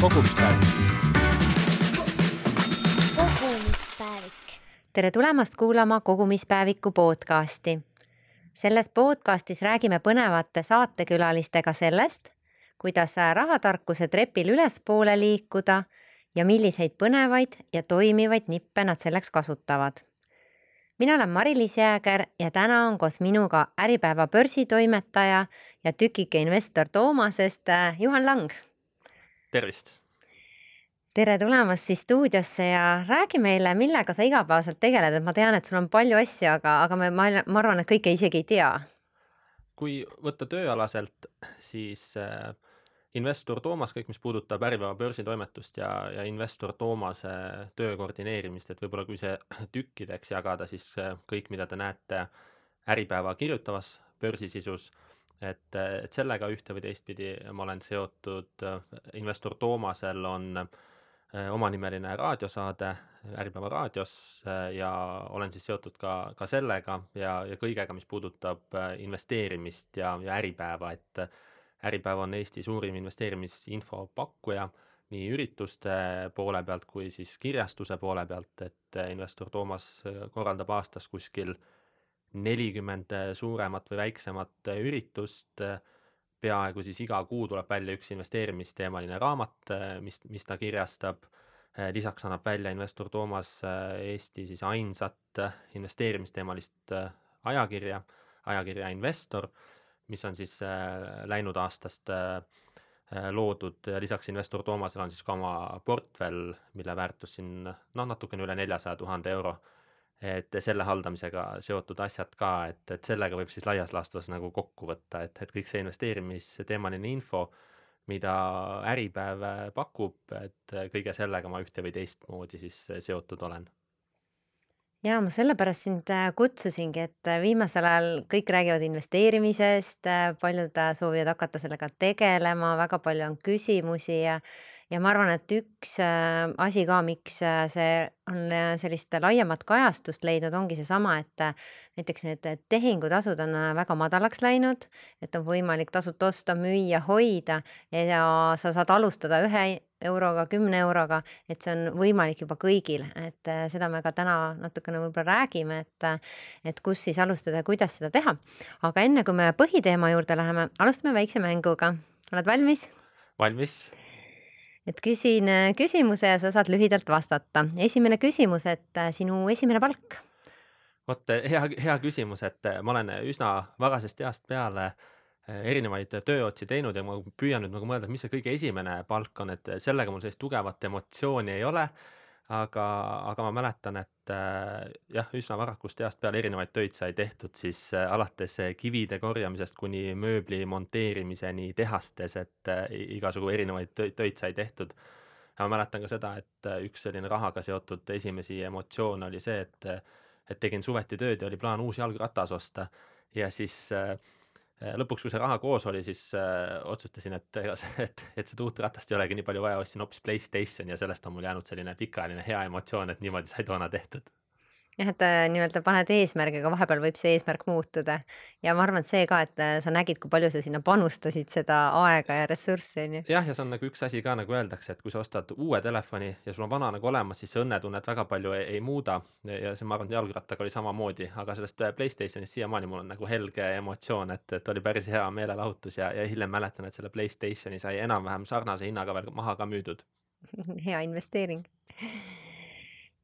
kogumispäevik. kogumispäevik. tere tulemast kuulama Kogumispäeviku podcasti. selles podcastis räägime põnevate saatekülalistega sellest, kuidas rahatarkuse trepil ülespoole liikuda ja milliseid põnevaid ja toimivaid nippe nad selleks kasutavad. mina olen Mari-Liis Jääger ja täna on koos minuga Äripäeva börsitoimetaja ja tükike investor Toomasest äh, Juhan Lang. tervist! Tere tulemast siis stuudiosse ja räägi meile, millega sa igapäevaselt tegeled, et ma tean, et sul on palju asju, aga, aga me, ma, ma arvan, et kõike isegi ei tea. kui võtta tööalaselt, siis äh, investor Toomas, kõik, mis puudutab Äripäeva börsitoimetust ja, ja investor Toomase töö koordineerimist, et võib-olla kui see tükkideks jagada, siis kõik, mida te näete Äripäeva kirjutavas börsisisus, et, et sellega ühte või teistpidi ma olen seotud, investor Toomasel on äh, omanimeline raadiosaade Äripäeva raadios äh, ja olen siis seotud ka, ka sellega ja, ja kõigega, mis puudutab äh, investeerimist ja, ja Äripäeva, et Äripäev on Eesti suurim investeerimisinfo pakkuja nii ürituste poole pealt kui siis kirjastuse poole pealt, et investor Toomas korraldab aastas kuskil nelikümmend suuremat või väiksemat üritust, peaaegu siis iga kuu tuleb välja üks investeerimisteemaline raamat, mis, mis ta kirjastab, lisaks annab välja investor Toomas Eesti siis ainsat investeerimisteemalist ajakirja, ajakirja Investor mis on siis äh, läinud aastast äh, äh, loodud ja lisaks investor Toomasel on siis ka oma portfell, mille väärtus siin noh, natukene üle neljasaja tuhande euro. Et selle haldamisega seotud asjad ka, et, et sellega võib siis laias laastus nagu kokku võtta, et, et kõik see investeerimisteemaline info, mida Äripäev pakub, et kõige sellega ma ühte või teistmoodi siis seotud olen. Ja ma sellepärast sind äh, kutsusingi, et äh, viimasel ajal kõik räägivad investeerimisest, äh, paljud soovivad hakata sellega tegelema, väga palju on küsimusi ja ja ma arvan, et üks asi ka, miks see on sellist laiemat kajastust leidnud, ongi seesama, et näiteks need tehingutasud on väga madalaks läinud, et on võimalik tasuta osta, müüa, hoida ja sa saad alustada ühe euroga, kümne euroga, et see on võimalik juba kõigil, et äh, seda me ka täna natukene võib-olla räägime, et äh, et kus siis alustada ja kuidas seda teha. aga enne kui me põhiteema juurde läheme, alustame väikse mänguga. oled valmis? valmis. Et küsin äh, küsimuse ja sa saad lühidalt vastata. esimene küsimus, et sinu esimene palk? vot hea, hea küsimus, et ma olen üsna varasest east peale äh, Äh, erinevaid tööotsi teinud ja ma püüan nüüd nagu mõelda, mis see kõige esimene palk on, et sellega mul sellist tugevat emotsiooni ei ole. Aga, aga ma mäletan, et äh, jah, üsna varakust east peale erinevaid töid sai tehtud siis äh, alates kivide korjamisest kuni mööbli monteerimiseni tehastes, et äh, igasugu erinevaid töid, töid sai tehtud. ja ma mäletan ka seda, et äh, üks selline rahaga seotud esimesi emotsioone oli see, et, et tegin suveti tööd ja oli plaan uus jalgratas osta ja siis äh, Äh, lõpuks, kui see raha koos oli, siis äh, otsustasin, et ega see, et, et seda uut ratast ei olegi nii palju vaja, ostsin hoopis Playstationi ja sellest on mul jäänud selline pikaajaline hea emotsioon, et niimoodi sai toona tehtud jah, et äh, nii-öelda paned eesmärgi, aga vahepeal võib see eesmärk muutuda. ja ma arvan, et see ka, et äh, sa nägid, kui palju sa sinna panustasid seda aega ja ressurssi, on ju. jah, ja see on nagu üks asi ka, nagu öeldakse, et kui sa ostad uue telefoni ja sul on vana nagu olemas, siis see õnnetunnet väga palju ei, ei muuda. ja see, ma arvan, jalgrattaga oli samamoodi, aga sellest äh, Playstationist siiamaani mul on nagu helge emotsioon, et, et oli päris hea meelelahutus ja, ja hiljem mäletan, et selle Playstationi sai enam-vähem sarnase hinnaga veel maha ka müüdud hea investeering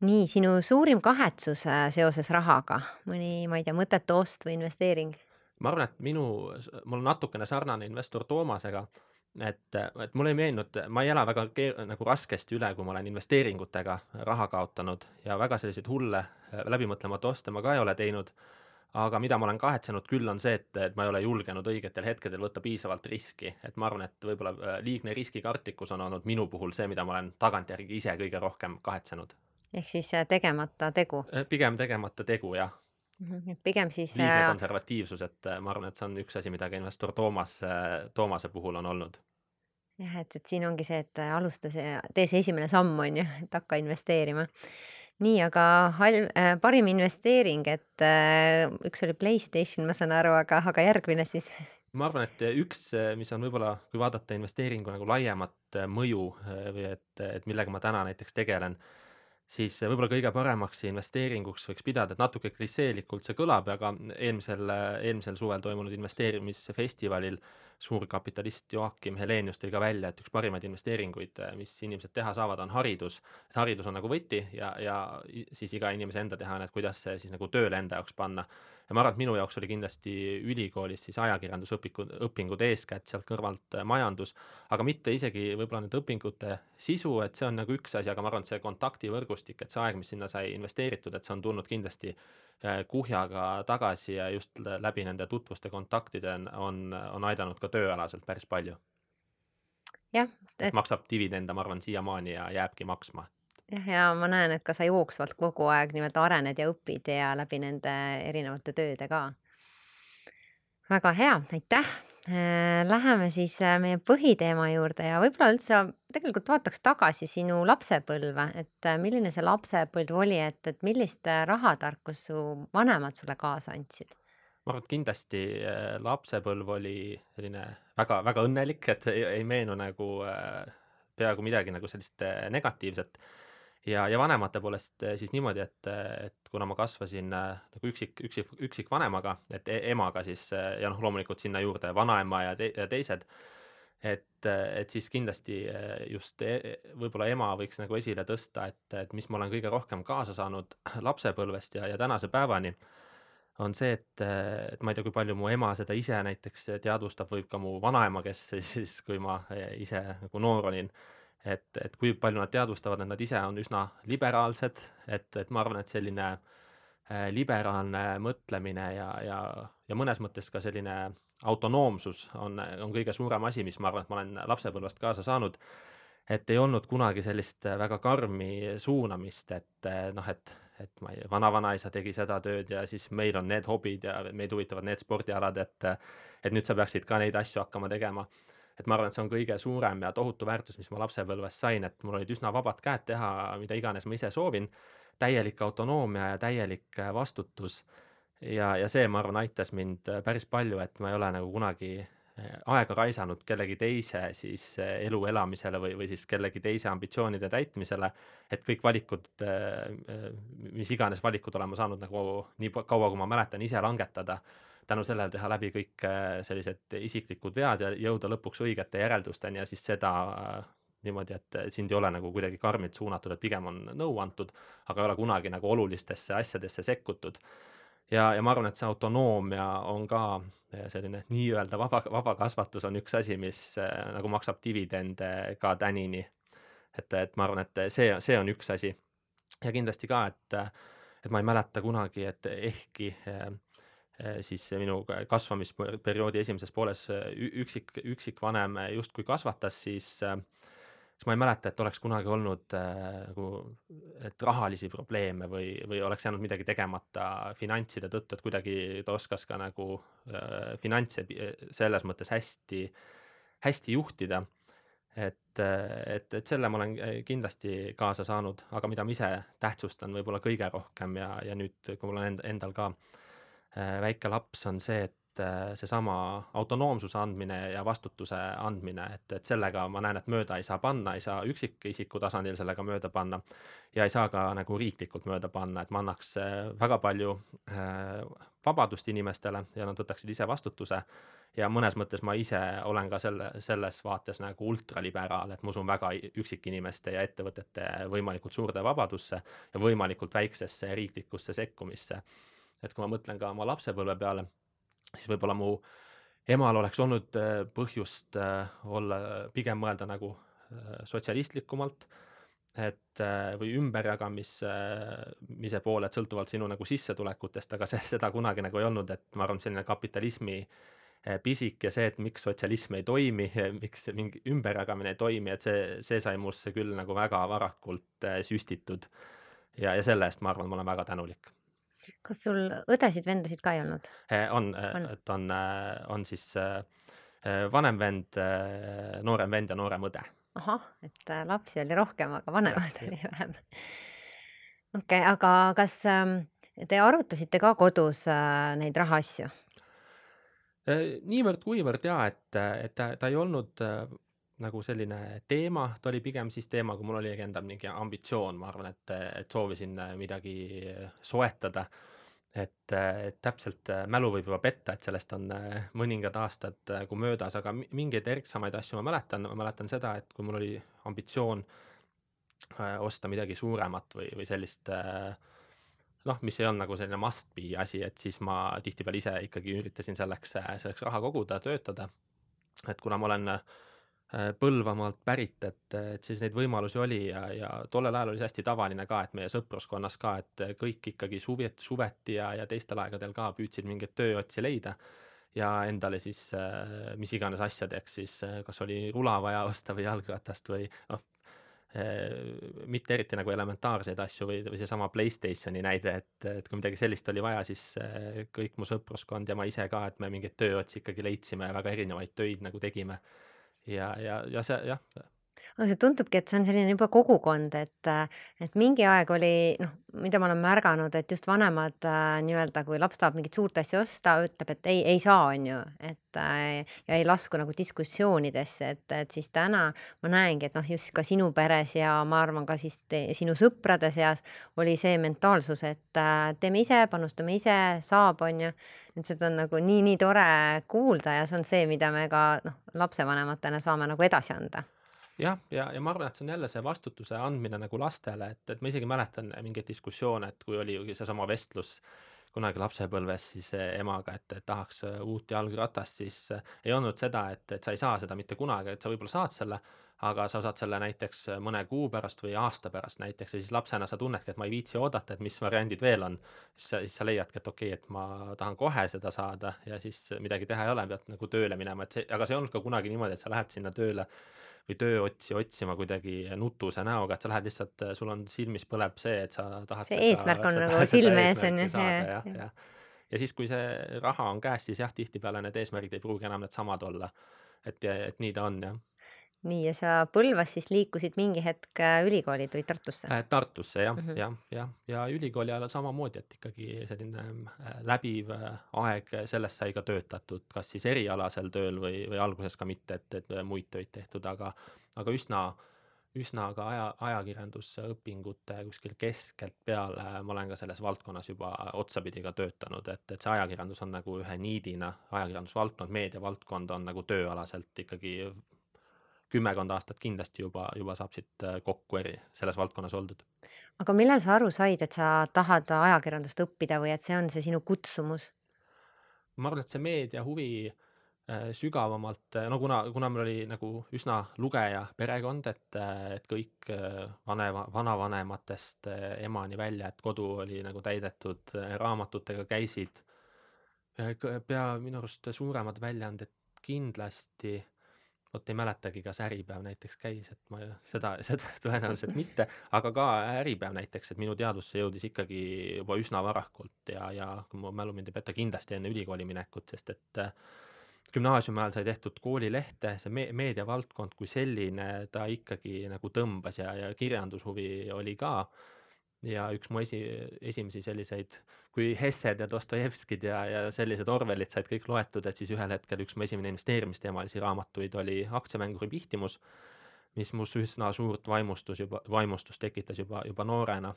nii, sinu suurim kahetsus äh, seoses rahaga, mõni, ma ei tea, mõttetu ost või investeering? ma arvan, et minu, mul on natukene sarnane investor Toomasega, et, et mulle ei meeldinud, ma ei ela väga keer-, nagu raskesti üle, kui ma olen investeeringutega raha kaotanud ja väga selliseid hulle äh, läbimõtlemata oste ma ka ei ole teinud, aga mida ma olen kahetsenud küll, on see, et, et ma ei ole julgenud õigetel hetkedel võtta piisavalt riski, et ma arvan, et võib-olla äh, liigne riskikartlikkus on olnud minu puhul see, mida ma olen tagantjärgi ise kõige rohkem kahetsenud ehk siis äh, tegemata tegu. Äh, pigem tegemata tegu, jah. -hmm. et pigem siis. liigne äh, konservatiivsus, et ma arvan, et see on üks asi, mida ka investor Toomas, Toomase puhul on olnud. jah, et, et siin ongi see, et alusta see, tee see esimene samm, on ju, et hakka investeerima. nii, aga halb äh,, parim investeering, et äh, üks oli Playstation, ma saan aru, aga, aga järgmine siis? ma arvan, et üks, mis on võib-olla, kui vaadata investeeringu nagu laiemat mõju või et, et millega ma täna näiteks tegelen, siis võib-olla kõige paremaks investeeringuks võiks pidada, et natuke klišeelikult see kõlab, aga eelmisel, eelmisel suvel toimunud investeerimisfestivalil suurkapitalist Joakim Helenius tõi ka välja, et üks parimaid investeeringuid, mis inimesed teha saavad, on haridus. haridus on nagu võti ja, ja siis iga inimese enda teha on, et kuidas see siis nagu tööle enda jaoks panna ja ma arvan, et minu jaoks oli kindlasti ülikoolis siis ajakirjandusõpikud, õpingud eeskätt, sealt kõrvalt äh, majandus, aga mitte isegi võib-olla nende õpingute sisu, et see on nagu üks asi, aga ma arvan, et see kontaktivõrgustik, et see aeg, mis sinna sai investeeritud, et see on tulnud kindlasti äh, kuhjaga tagasi ja just läbi nende tutvuste kontaktide on, on, on aidanud ka tööalaselt päris palju. jah, et maksab dividende, ma arvan, siiamaani ja jääbki maksma jah, ja ma näen, et ka sa jooksvalt kogu aeg nimelt arened ja õpid ja läbi nende erinevate tööde ka. väga hea, aitäh. Äh, läheme siis äh, meie põhiteema juurde ja võib-olla üldse tegelikult vaataks tagasi sinu lapsepõlve, et äh, milline see lapsepõlv oli, et, et millist rahatarkust su vanemad sulle kaasa andsid? ma arvan, et kindlasti lapsepõlv oli selline väga-väga õnnelik, et ei, ei meenu nagu peaaegu midagi nagu sellist negatiivset ja, ja vanemate poolest eh, siis niimoodi, et, et kuna ma kasvasin eh, nagu üksik, üksik, üksikvanemaga, et e emaga siis eh, ja noh, loomulikult sinna juurde vanaema ja, te, ja teised, et, et siis kindlasti just e, võib-olla ema võiks nagu esile tõsta, et, et mis ma olen kõige rohkem kaasa saanud lapsepõlvest ja, ja tänase päevani, on see, et, et ma ei tea, kui palju mu ema seda ise näiteks teadvustab, võib ka mu vanaema, kes siis, kui ma ise nagu noor olin et, et kui palju nad teadvustavad, et nad ise on üsna liberaalsed, et, et ma arvan, et selline äh, liberaalne mõtlemine ja, ja, ja mõnes mõttes ka selline autonoomsus on, on kõige suurem asi, mis ma arvan, et ma olen lapsepõlvest kaasa saanud. et ei olnud kunagi sellist väga karmi suunamist, et noh, et, et ma ei, vana-vanaisa tegi seda tööd ja siis meil on need hobid ja meid huvitavad need spordialad, et et nüüd sa peaksid ka neid asju hakkama tegema et ma arvan, et see on kõige suurem ja tohutu väärtus, mis ma lapsepõlves sain, et mul olid üsna vabad käed teha, mida iganes ma ise soovin, täielik autonoomia ja täielik äh, vastutus. ja, ja see, ma arvan, aitas mind äh, päris palju, et ma ei ole nagu kunagi äh, aega raisanud kellegi teise siis elu elamisele või, või siis kellegi teise ambitsioonide täitmisele, et kõik valikud, mis iganes valikud olen ma saanud nagu nii kaua, kui ma mäletan, ise langetada tänu sellele teha läbi kõik äh, sellised isiklikud vead ja jõuda lõpuks õigete järeldusteni ja siis seda äh, niimoodi, et sind ei ole nagu kuidagi karmilt suunatud, et pigem on nõu antud, aga ei ole kunagi nagu olulistesse asjadesse sekkutud. ja, ja ma arvan, et see autonoomia on ka äh, selline nii-öelda vaba, vaba kasvatus on üks asi, mis nagu maksab dividende ka tänini. et, et ma arvan, et see, see on üks asi. ja kindlasti ka, et, et ma ei mäleta kunagi, et ehkki äh, Äh, siis minu kasvamisperioodi esimeses pooles äh, üksik, üksikvanem justkui kasvatas, siis äh, siis ma ei mäleta, et oleks kunagi olnud nagu, et rahalisi probleeme või, või oleks jäänud midagi tegemata finantside tõttu, et kuidagi ta oskas ka nagu äh, finantse selles mõttes hästi, hästi juhtida. et, et, et selle ma olen kindlasti kaasa saanud, aga mida ma ise tähtsustan võib-olla kõige rohkem ja, ja nüüd, kui mul on end, endal ka äh, Äh, väike laps, on see, et äh, seesama autonoomsuse andmine ja vastutuse andmine, et, et sellega ma näen, et mööda ei saa panna, ei saa üksikisiku tasandil sellega mööda panna ja ei saa ka nagu riiklikult mööda panna, et ma annaks äh, väga palju vabadust inimestele ja nad võtaksid ise vastutuse. Ja mõnes mõttes ma ise olen ka selle, selles vaates nagu ultraliberaal, et ma usun väga üksikinimeste ja ettevõtete võimalikult suurde vabadusse ja võimalikult väiksesse riiklikusse sekkumisse et kui ma mõtlen ka oma lapsepõlve peale, siis võib-olla mu emal oleks olnud äh, põhjust äh, olla, pigem mõelda nagu äh, sotsialistlikumalt, et või ümberjagamise poole, et sõltuvalt sinu nagu sissetulekutest, aga see, seda kunagi nagu ei olnud, et ma arvan, selline kapitalismi pisik ja see, et miks sotsialism ei toimi, miks mingi ümberjagamine ei toimi, et see, see sai musse küll nagu väga varakult süstitud. ja, ja selle eest ma arvan, ma olen väga tänulik kas sul õdesid-vendasid ka ei olnud? On, eh, on., et on, eh, on siis vanem vend, noorem vend ja noorem õde. ahah, et lapsi oli rohkem, aga vanemaid oli vähem. okei, aga kas ähm, te arutasite ka kodus äh, neid rahaasju? Äh, niivõrd-kuivõrd jaa, et, et ta, ta ei olnud äh, nagu selline teema, ta oli pigem siis teema, kui mul oli endal mingi ambitsioon, ma arvan, et, et soovisin äh, midagi soetada. et, et täpselt äh, mälu võib juba petta, et sellest on äh, mõningad aastad nagu möödas, aga mi- mingeid erksamaid asju ma mäletan, ma mäletan seda, et kui mul oli ambitsioon äh, osta midagi suuremat või, või sellist äh, noh, mis ei olnud nagu selline must be asi, et siis ma tihtipeale ise ikkagi üritasin selleks, selleks raha koguda, töötada. et kuna ma olen äh, Põlvamaalt pärit, et, et siis neid võimalusi oli ja, ja tollel ajal oli see hästi tavaline ka, et meie sõpruskonnas ka, et kõik ikkagi suvet, suveti ja, ja teistel aegadel ka püüdsid mingeid tööotsi leida ja endale siis äh, mis iganes asjadeks siis äh, kas oli rula vaja osta või jalgratast või noh, mitte eriti nagu elementaarseid asju või, või seesama Playstationi näide, et, et kui midagi sellist oli vaja, siis kõik mu sõpruskond ja ma ise ka, et me mingeid tööotsi ikkagi leidsime ja väga erinevaid töid nagu tegime. Ja, ja, ja see jah, aga see tundubki, et see on selline juba kogukond, et, et mingi aeg oli noh, mida ma olen märganud, et just vanemad äh, nii-öelda, kui laps tahab mingit suurt asja osta, ütleb, et ei, ei saa, on ju, et äh, ja ei lasku nagu diskussioonidesse, et, et siis täna ma näengi, et noh, just ka sinu peres ja ma arvan ka siis te, sinu sõprade seas oli see mentaalsus, et äh, teeme ise, panustame ise, saab, on ju et seda on nagu nii-nii tore kuulda ja see on see, mida me ka noh, lapsevanematena saame nagu edasi anda. Jah, ja, ja ma arvan, et see on jälle see vastutuse andmine nagu lastele, et, et ma isegi mäletan mingeid diskussioone, et kui oli seesama vestlus kunagi lapsepõlves siis emaga, et, et tahaks uut jalgratast, siis ei olnud seda, et, et sa ei saa seda mitte kunagi, et sa võib-olla saad selle, aga sa saad selle näiteks mõne kuu pärast või aasta pärast näiteks ja siis lapsena sa tunnedki, et ma ei viitsi oodata, et mis variandid veel on. siis sa, siis sa leiadki, et okei okay,, et ma tahan kohe seda saada ja siis midagi teha ei ole, pead nagu tööle minema, et see, aga see ei olnud ka kunagi niimoodi, et sa lähed sinna tööle või tööotsi otsima kuidagi nutuse näoga, et sa lähed lihtsalt, sul on silmis põleb see, et sa tahad see seda, eesmärk on nagu silme ees on ju. ja, ja, ja siis, kui see raha on käes, siis jah, tihtipeale need eesmärgid ei pruugi enam needsamad olla. et, et nii ta on jah nii, ja sa Põlvas siis liikusid mingi hetk äh, ülikooli, tulid Tartusse? Äh, Tartusse jah mm, -hmm. jah, jah, ja ülikooli ajal samamoodi, et ikkagi selline äh, läbiv aeg, sellest sai ka töötatud, kas siis erialasel tööl või, või alguses ka mitte, et, et muid töid tehtud, aga, aga üsna, üsna ka aja, ajakirjandusõpingute kuskil keskelt peale ma olen ka selles valdkonnas juba otsapidi ka töötanud, et, et see ajakirjandus on nagu ühe niidina, ajakirjandusvaldkond, meediavaldkond on nagu tööalaselt ikkagi kümmekond aastat kindlasti juba, juba saab siit äh, kokku eri, selles valdkonnas oldud. aga millal sa aru said, et sa tahad ajakirjandust õppida või et see on see sinu kutsumus? ma arvan, et see meedia huvi äh, sügavamalt, äh, no kuna, kuna meil oli nagu üsna lugeja perekond, et, et kõik vanema, vanavanematest emani välja, et kodu oli nagu täidetud raamatutega, käisid pea minu arust suuremad väljaanded kindlasti vot ei mäletagi, kas Äripäev näiteks käis, et ma seda, seda tõenäoliselt mitte, aga ka Äripäev näiteks, et minu teadvusse jõudis ikkagi juba üsna varakult ja, ja kui mu mälu mind ei peta, kindlasti enne ülikooli minekut, sest et äh, gümnaasiumi ajal sai tehtud koolilehte, see me-, meediavaldkond kui selline, ta ikkagi nagu tõmbas ja, ja kirjandushuvi oli ka ja üks mu esi, esimesi selliseid, kui Hessed ja Dostojevskid ja, ja sellised Orwellid said kõik loetud, et siis ühel hetkel üks mu esimene investeerimisteemalisi raamatuid oli Aktsiamänguri pihtimus, mis mus üsna suurt vaimustus juba, vaimustust tekitas juba, juba noorena.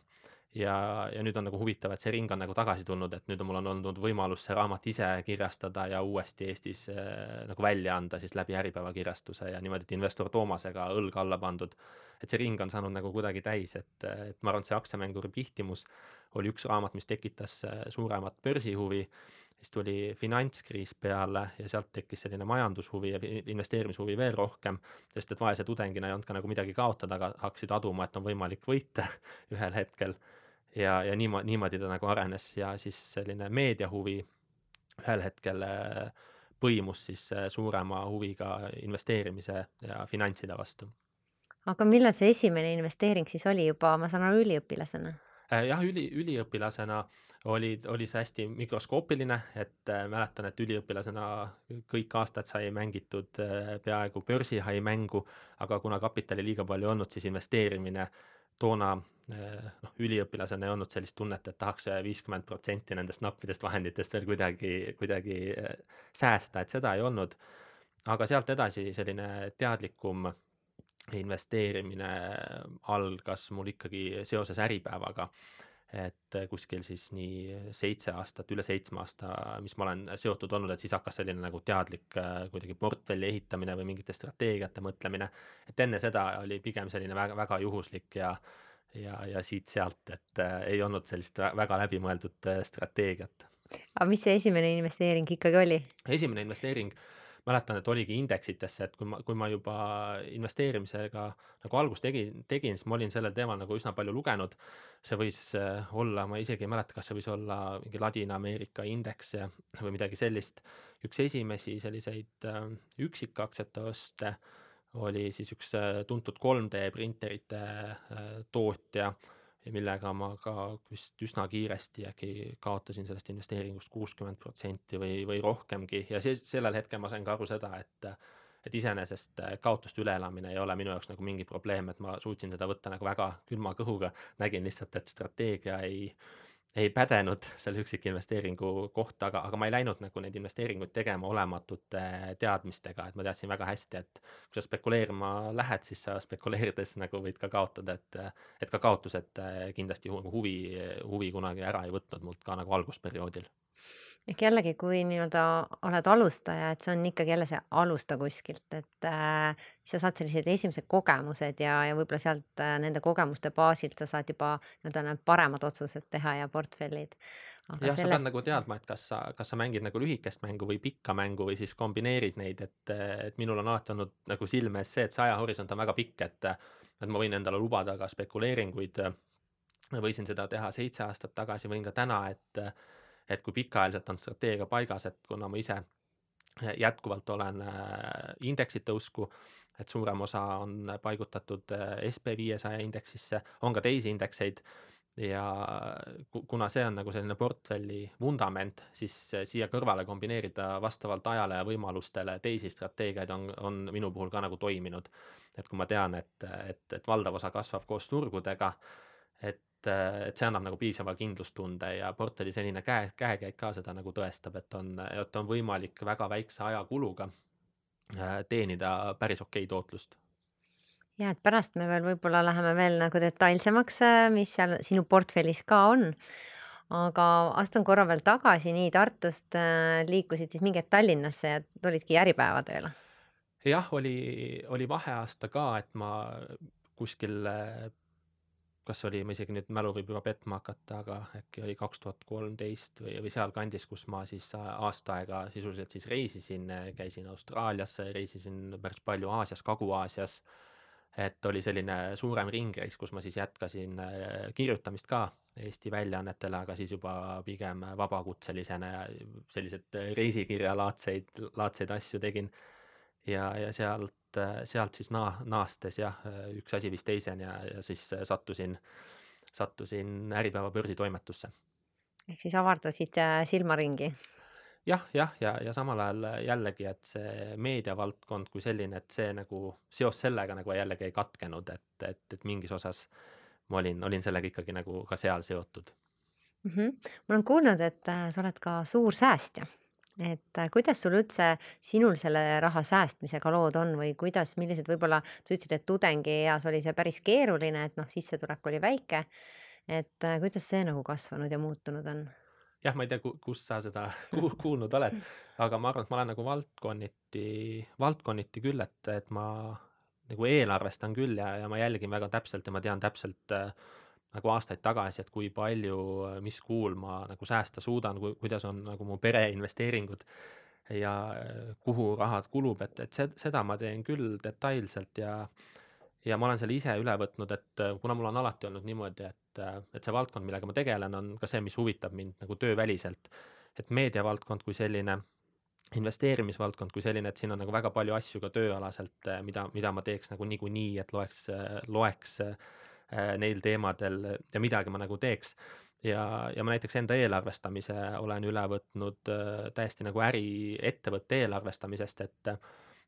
Ja, ja nüüd on nagu huvitav, et see ring on nagu tagasi tulnud, et nüüd on mul on olnud võimalus see raamat ise kirjastada ja uuesti Eestis äh, nagu välja anda siis läbi Äripäeva kirjastuse ja niimoodi, et investor Toomasega õlg alla pandud et see ring on saanud nagu kuidagi täis, et, et ma arvan, et see aktsiamänguri pihtimus oli üks raamat, mis tekitas äh, suuremat börsihuvi, siis tuli finantskriis peale ja sealt tekkis selline majandushuvi ja investeerimishuvi veel rohkem, sest et vaese tudengina ei olnud ka nagu midagi kaotada, aga hakkasid aduma, et on võimalik võita ühel hetkel. Ja, ja niimoodi, niimoodi ta nagu arenes ja siis selline meediahuvi ühel hetkel äh, põimus siis äh, suurema huviga investeerimise ja finantside vastu aga millal see esimene investeering siis oli juba, ma saan aru, üliõpilasena? Äh, jah, üli, üliõpilasena oli, oli see hästi mikroskoopiline, et äh, mäletan, et üliõpilasena kõik aastad sai mängitud äh, peaaegu börsihai mängu, aga kuna kapitali liiga palju ei olnud, siis investeerimine toona äh, noh, üliõpilasena ei olnud sellist tunnet, et tahaks viiskümmend protsenti nendest nappidest vahenditest veel kuidagi, kuidagi äh, säästa, et seda ei olnud. aga sealt edasi selline teadlikum investeerimine algas mul ikkagi seoses Äripäevaga et kuskil siis nii seitse aastat, üle seitsme aasta, mis ma olen seotud olnud, et siis hakkas selline nagu teadlik äh, kuidagi portfelli ehitamine või mingite strateegiate mõtlemine. et enne seda oli pigem selline väga, väga juhuslik ja, ja, ja siit-sealt, et äh, ei olnud sellist väga läbimõeldud äh, strateegiat. aga mis see esimene investeering ikkagi oli? esimene investeering mäletan, et oligi indeksitesse, et kui ma, kui ma juba investeerimisega nagu algust tegin, tegin, siis ma olin sellel teemal nagu üsna palju lugenud. see võis äh, olla, ma isegi ei mäleta, kas see võis olla mingi Ladina-Ameerika indeks või midagi sellist. üks esimesi selliseid äh, üksikaktsiate oste oli siis üks äh, tuntud 3D printerite tootja millega ma ka vist üsna kiiresti äkki kaotasin sellest investeeringust kuuskümmend protsenti või, või rohkemgi. Ja siis sellel hetkel ma sain ka aru seda, et et iseenesest kaotuste üleelamine ei ole minu jaoks nagu mingi probleem, et ma suutsin seda võtta nagu väga külma kõhuga, nägin lihtsalt, et strateegia ei äh, ei pädenud selle üksikinvesteeringu kohta, aga, aga ma ei läinud nagu neid investeeringuid tegema olematute teadmistega, et ma teadsin väga hästi, et kui sa spekuleerima lähed, siis sa spekuleerides nagu võid ka kaotada, et et ka kaotused kindlasti huvi, huvi kunagi ära ei võtnud mult ka nagu algusperioodil ehk jällegi, kui nii-öelda oled alustaja, et see on ikkagi jälle see alusta kuskilt, et äh, sa saad sellised esimesed kogemused ja, ja võib-olla sealt äh, nende kogemuste baasilt sa saad juba nii-öelda need paremad otsused teha ja portfellid. jah sellest..., sa pead nagu teadma, et kas sa, kas sa mängid nagu lühikest mängu või pikka mängu või siis kombineerid neid, et, et minul on alati olnud nagu silme ees see, et see ajahorisont on väga pikk, et et ma võin endale lubada ka spekuleeringuid. võisin seda teha seitse aastat tagasi, võin ka täna, et et kui pikaajaliselt on strateegia paigas, et kuna ma ise jätkuvalt olen äh, indeksite usku, et suurem osa on paigutatud äh, SB viiesaja indeksisse, on ka teisi indekseid ja kuna see on nagu selline portfelli vundament, siis siia kõrvale kombineerida vastavalt ajale ja võimalustele teisi strateegiaid on, on minu puhul ka nagu toiminud. et kui ma tean, et, et, et valdav osa kasvab koos turgudega, et et, et see annab nagu piisava kindlustunde ja portfelli selline käe, käekäik ka seda nagu tõestab, et on, et on võimalik väga väikse ajakuluga äh, teenida päris okei tootlust. ja et pärast me veel võib-olla läheme veel nagu detailsemaks, äh, mis seal sinu portfellis ka on. aga astun korra veel tagasi, nii Tartust äh, liikusid siis mingi hetk Tallinnasse ja tulidki Äripäeva tööle? jah, oli, oli vaheaasta ka, et ma kuskil kas oli, ma isegi nüüd mälu võib juba petma hakata, aga äkki oli kaks tuhat kolmteist või, või sealkandis, kus ma siis aasta aega sisuliselt siis reisisin, käisin Austraalias, reisisin päris palju Aasias, Kagu-Aasias. et oli selline suurem ringreis, kus ma siis jätkasin äh, kirjutamist ka Eesti väljaannetele, aga siis juba pigem vabakutselisena ja selliseid reisikirjalaadseid, laadseid asju tegin. Ja, ja sealt sealt, siis naa-, naastes jah, üks asi viis teiseni ja, ja siis sattusin, sattusin Äripäeva börsitoimetusse. ehk siis avardasid äh, silmaringi? jah, jah, ja, ja, ja samal ajal jällegi, et see meediavaldkond kui selline, et see nagu seos sellega nagu jällegi ei katkenud, et, et, et mingis osas ma olin, olin sellega ikkagi nagu ka seal seotud mm. -hmm. ma olen kuulnud, et äh, sa oled ka suur säästja et äh, kuidas sul üldse, sinul selle raha säästmisega lood on või kuidas, millised võib-olla, sa ütlesid, et tudengieas oli see päris keeruline, et noh, sissetulek oli väike. et äh, kuidas see nagu kasvanud ja muutunud on? jah, ma ei tea, kust sa seda kuulnud oled, aga ma arvan, et ma olen nagu valdkonniti, valdkonniti küll, et, et ma nagu eelarvestan küll ja, ja ma jälgin väga täpselt ja ma tean täpselt äh, nagu aastaid tagasi, et kui palju, mis kuul ma nagu säästa suudan, kuidas on nagu mu pere investeeringud ja kuhu rahad kulub, et, et seda ma teen küll detailselt ja ja ma olen selle ise üle võtnud, et kuna mul on alati olnud niimoodi, et, et see valdkond, millega ma tegelen, on ka see, mis huvitab mind nagu tööväliselt. et meediavaldkond kui selline, investeerimisvaldkond kui selline, et siin on nagu väga palju asju ka tööalaselt, mida, mida ma teeks nagu niikuinii, et loeks, loeks äh, Äh, neil teemadel ja midagi ma nagu teeks. ja, ja ma näiteks enda eelarvestamise olen üle võtnud äh, täiesti nagu äriettevõtte eelarvestamisest, et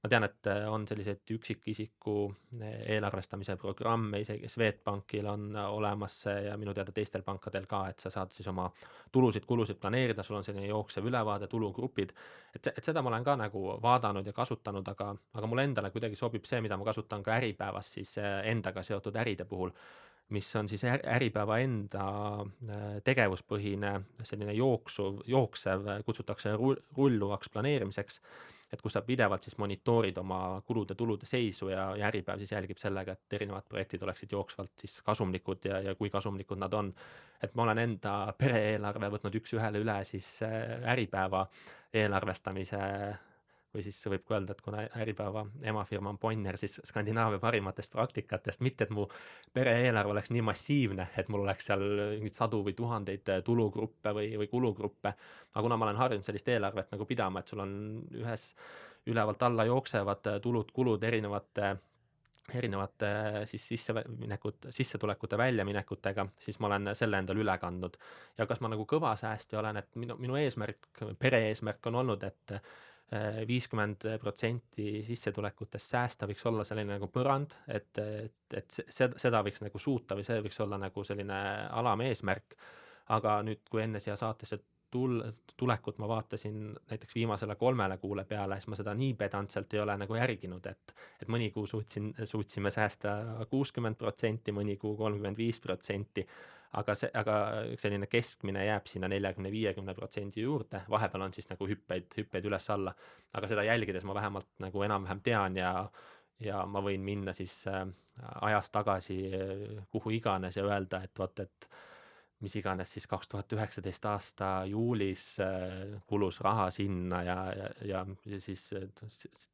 ma tean, et äh, on selliseid üksikisiku äh, eelarvestamise programme, isegi Swedbankil on äh, olemas see ja minu teada teistel pankadel ka, et sa saad siis oma tulusid-kulusid planeerida, sul on selline jooksev ülevaade, tulugrupid. et, et seda ma olen ka nagu vaadanud ja kasutanud, aga, aga mulle endale kuidagi sobib see, mida ma kasutan ka Äripäevas siis endaga seotud äride puhul mis on siis Äripäeva enda tegevuspõhine selline jooksuv, jooksev, kutsutakse rulluvaks planeerimiseks et kus sa pidevalt siis monitoorid oma kulude-tulude seisu ja, ja Äripäev siis jälgib sellega, et erinevad projektid oleksid jooksvalt siis kasumlikud ja, ja kui kasumlikud nad on. et ma olen enda pere-eelarve võtnud üks-ühele üle siis äh, Äripäeva eelarvestamise või siis võib ka öelda, et kuna Äripäeva emafirma on Bonnier, siis Skandinaavia parimatest praktikatest, mitte et mu pere-eelarve oleks nii massiivne, et mul oleks seal mingeid sadu või tuhandeid tulugruppe või, või kulugruppe, aga kuna ma olen harjunud sellist eelarvet nagu pidama, et sul on ühes ülevalt alla jooksevad tulud-kulud erinevate erinevate siis sisseminekud, sissetulekute väljaminekutega, siis ma olen selle endale üle kandnud. ja kas ma nagu kõva säästja olen, et minu, minu eesmärk, pere eesmärk on olnud, et viiskümmend protsenti sissetulekutest säästa võiks olla selline nagu põrand, et, et, et seda, seda võiks nagu suuta või see võiks olla nagu selline alameesmärk. aga nüüd, kui enne siia saatesse tul-, tulekut ma vaatasin näiteks viimasele kolmele kuule peale, siis ma seda nii pedantselt ei ole nagu järginud, et et mõni kuu suutsin, suutsime säästa kuuskümmend protsenti, mõni kuu kolmkümmend viis protsenti aga see, aga selline keskmine jääb sinna neljakümne, viiekümne protsendi juurde, vahepeal on siis nagu hüppeid, hüppeid üles-alla. aga seda jälgides ma vähemalt nagu enam-vähem tean ja, ja ma võin minna siis äh, ajas tagasi äh, kuhu iganes ja öelda, et vot, et mis iganes siis kaks tuhat üheksateist aasta juulis äh, kulus raha sinna ja, ja, ja siis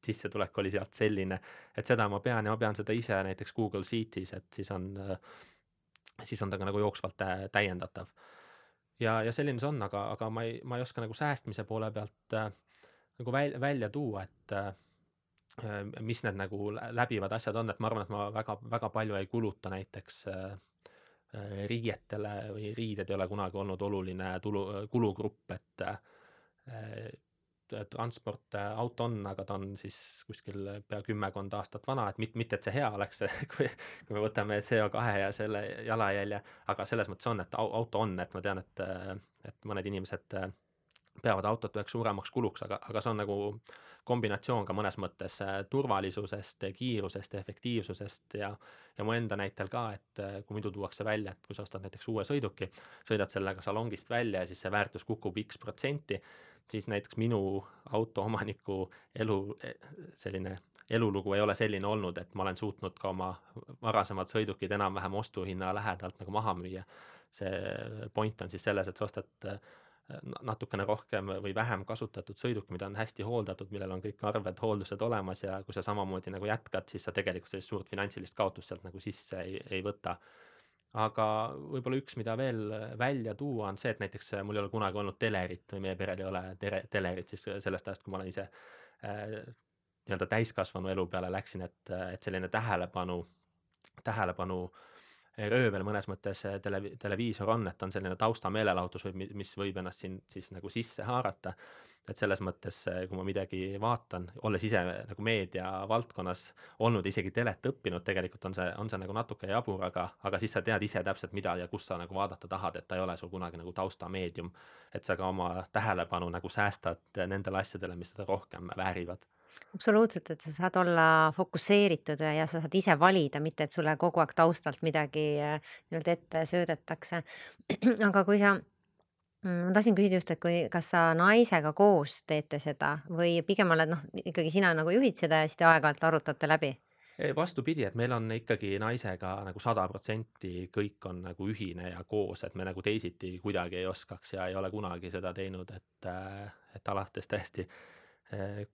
sissetulek oli sealt selline, et seda ma pean ja ma pean seda ise näiteks Google Sheetis, et siis on äh, siis on ta ka nagu jooksvalt täiendatav. ja, ja selline see on, aga, aga ma ei, ma ei oska nagu säästmise poole pealt äh, nagu väl, välja tuua, et äh, mis need nagu läbivad asjad on, et ma arvan, et ma väga, väga palju ei kuluta näiteks äh, riietele või riided ei ole kunagi olnud oluline tulu, kulugrupp, et äh, transport, äh, auto on, aga ta on siis kuskil pea kümmekond aastat vana, et mitte, mitte et see hea oleks, kui, kui me võtame CO2 ja selle jalajälje, aga selles mõttes on, et auto on, et ma tean, et, et mõned inimesed äh, peavad autot üheks suuremaks kuluks, aga, aga see on nagu kombinatsioon ka mõnes mõttes äh, turvalisusest, kiirusest, efektiivsusest ja ja mu enda näitel ka, et kui muidu tuuakse välja, et kui sa ostad näiteks uue sõiduki, sõidad sellega salongist välja ja siis see väärtus kukub X protsenti, siis näiteks minu autoomaniku elu selline elulugu ei ole selline olnud, et ma olen suutnud ka oma varasemad sõidukid enam-vähem ostuhinna lähedalt nagu maha müüa. see point on siis selles, et sa ostad äh, natukene rohkem või vähem kasutatud sõiduk, mida on hästi hooldatud, millel on kõik arved, hooldused olemas ja kui sa samamoodi nagu jätkad, siis sa tegelikult sellist suurt finantsilist kaotust sealt nagu sisse ei, ei võta aga võib-olla üks, mida veel välja tuua, on see, et näiteks äh, mul ei ole kunagi olnud telerit või meie perel ei ole tere, telerit siis sellest ajast, kui ma olen ise äh, nii-öelda täiskasvanu elu peale läksin, et, et selline tähelepanu, tähelepanu röövel mõnes mõttes äh, tele, televiisor on, et on selline taustameelelahutus või mis võib ennast siin siis nagu sisse haarata et selles mõttes, kui ma midagi vaatan, olles ise nagu meedia valdkonnas olnud, isegi telet õppinud, tegelikult on see, on see nagu natuke jabur, aga, aga siis sa tead ise täpselt, mida ja kus sa nagu vaadata tahad, et ta ei ole sul kunagi nagu taustameedium. et sa ka oma tähelepanu nagu säästad nendele asjadele, mis seda rohkem väärivad absoluutselt, et sa saad olla fokusseeritud ja sa saad ise valida, mitte et sulle kogu aeg taustalt midagi äh, nii-öelda ette söödetakse. aga kui sa Mm, ma tahtsin küsida just, et kui, kas sa naisega koos teete seda või pigem oled noh, ikkagi sina nagu juhid seda ja siis te aeg-ajalt arutate läbi? vastupidi, et meil on ikkagi naisega nagu sada protsenti kõik on nagu ühine ja koos, et me nagu teisiti kuidagi ei oskaks ja ei ole kunagi seda teinud, et, et alates täiesti eh,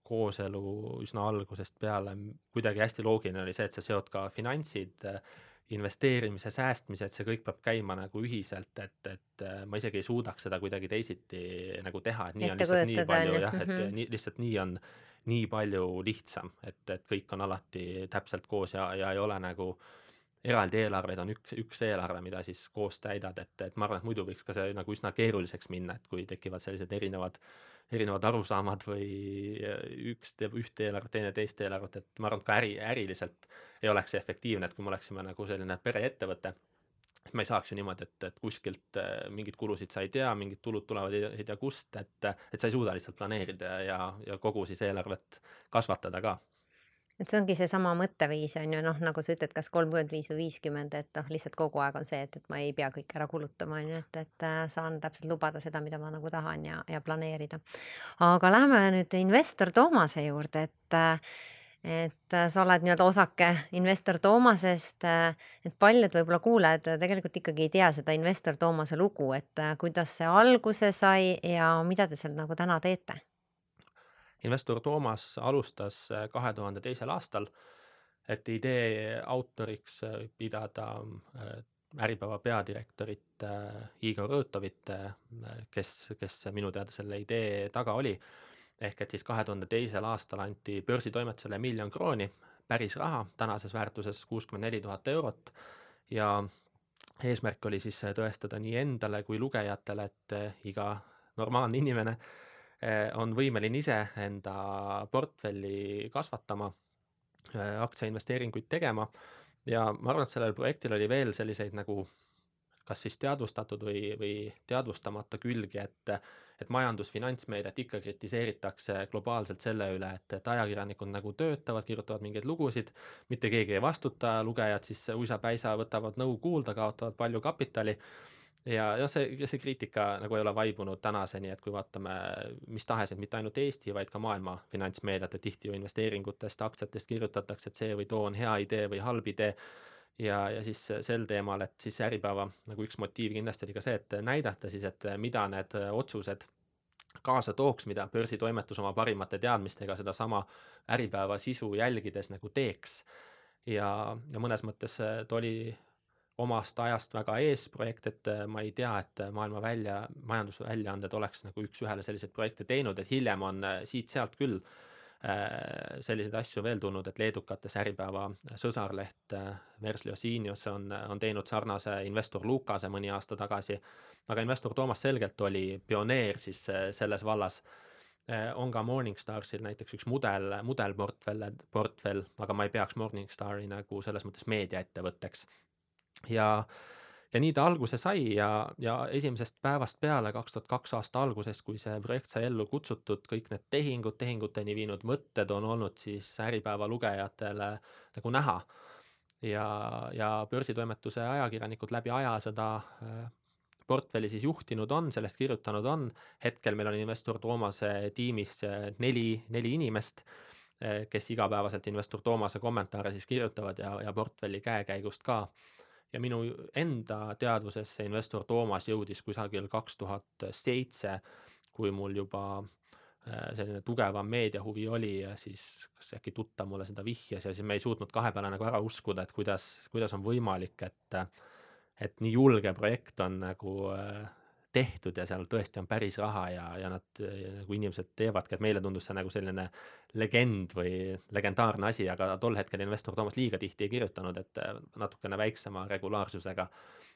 kooselu üsna algusest peale kuidagi hästi loogiline oli see, et sa seod ka finantsid investeerimise, säästmise, et see kõik peab käima nagu ühiselt, et, et äh, ma isegi ei suudaks seda kuidagi teisiti nagu teha, et nii on lihtsalt nii palju jah, et mm -hmm. nii, lihtsalt nii on nii palju lihtsam, et, et kõik on alati täpselt koos ja, ja ei ole nagu eraldi eelarveid on üks, üks eelarve, mida siis koos täidad, et, et ma arvan, et muidu võiks ka see nagu üsna keeruliseks minna, et kui tekivad sellised erinevad erinevad arusaamad või üks teeb ühte eelarvet, teine teist eelarvet, et ma arvan, et ka äri, äriliselt ei oleks see efektiivne, et kui me oleksime nagu selline pereettevõte, et me ei saaks ju niimoodi, et, et kuskilt äh, mingeid kulusid sa ei tea, mingid tulud tulevad ei, ei tea kust, et, et sa ei suuda lihtsalt planeerida ja, ja kogu siis eelarvet kasvatada ka et see ongi seesama mõtteviis on ju noh, nagu sa ütled, kas kolmkümmend viis või viiskümmend, et noh, lihtsalt kogu aeg on see, et, et ma ei pea kõike ära kulutama, on ju, et, et äh, saan täpselt lubada seda, mida ma nagu tahan ja, ja planeerida. aga läheme nüüd investor Toomase juurde, et äh, et äh, sa oled nii-öelda osake investor Toomasest, et paljud võib-olla kuulajad tegelikult ikkagi ei tea seda investor Toomase lugu, et kuidas see alguse sai ja mida te seal nagu täna teete investor Toomas alustas äh, kahe tuhande teisel aastal, et idee autoriks äh, pidada äh, Äripäeva peadirektorit Igor Õõtovit, kes, kes minu teada selle idee taga oli. ehk et siis kahe tuhande teisel aastal anti börsitoimetusele miljon krooni, päris raha, tänases väärtuses kuuskümmend neli tuhat eurot ja eesmärk oli siis tõestada nii endale kui lugejatele, et iga normaalne inimene Eh, on võimeline ise enda portfelli kasvatama, eh, aktsiainvesteeringuid tegema. Ja ma arvan, et sellel projektil oli veel selliseid nagu kas siis teadvustatud või, või teadvustamata külgi, et, et majandus, finantsmeediat ikka kritiseeritakse globaalselt selle üle, et, et ajakirjanikud nagu töötavad, kirjutavad mingeid lugusid, mitte keegi ei vastuta, lugejad siis uisapäisa võtavad nõu kuulda, kaotavad palju kapitali ja, ja see, see kriitika nagu ei ole vaibunud tänaseni, et kui vaatame mis tahes, et mitte ainult Eesti, vaid ka maailma finantsmeediat, et tihti ju investeeringutest, aktsiatest kirjutatakse, et see või too on hea idee või halb idee. ja, ja siis sel teemal, et siis Äripäeva nagu üks motiiv kindlasti oli ka see, et näidata siis, et mida need otsused kaasa tooks, mida börsitoimetus oma parimate teadmistega sedasama Äripäeva sisu jälgides nagu teeks. ja, ja mõnes mõttes ta oli omast ajast väga ees projekt, et äh, ma ei tea, et äh, maailma välja, majandusväljaanded oleks nagu üks-ühele selliseid projekte teinud, et hiljem on äh, siit-sealt küll selliseid asju veel tulnud, et leedukates Äripäeva sõsarleht Verslio Senius on, on teinud sarnase investor Lukase mõni aasta tagasi, aga investor Toomas selgelt oli pioneer siis selles vallas. On ka Morningstarsil näiteks üks mudel, mudelportfell, portfell, aga ma ei peaks Morningstari nagu selles mõttes meediaettevõtteks ja, ja nii ta alguse sai ja, ja esimesest päevast peale, kaks tuhat kaks aasta algusest, kui see projekt sai ellu kutsutud, kõik need tehingud, tehinguteni viinud mõtted on olnud siis Äripäeva lugejatele nagu näha. ja, ja börsitoimetuse ajakirjanikud läbi aja seda äh, portfelli siis juhtinud on, sellest kirjutanud on, hetkel meil on investor Toomase tiimis äh, neli, neli inimest, äh, kes igapäevaselt investor Toomase kommentaare siis kirjutavad ja, ja portfelli käekäigust ka ja minu enda teadvusesse investor Toomas jõudis kusagil kaks tuhat seitse, kui mul juba äh, selline tugevam meediahuvi oli ja siis kas äkki tuttav mulle seda vihjas ja siis me ei suutnud kahe peale nagu ära uskuda, et kuidas, kuidas on võimalik, et et nii julge projekt on nagu äh, tehtud ja seal tõesti on päris raha ja, ja nad ja nagu inimesed teevadki, et meile tundus see nagu selline legend või legendaarne asi, aga tol hetkel investor Toomas liiga tihti ei kirjutanud, et äh, natukene väiksema regulaarsusega.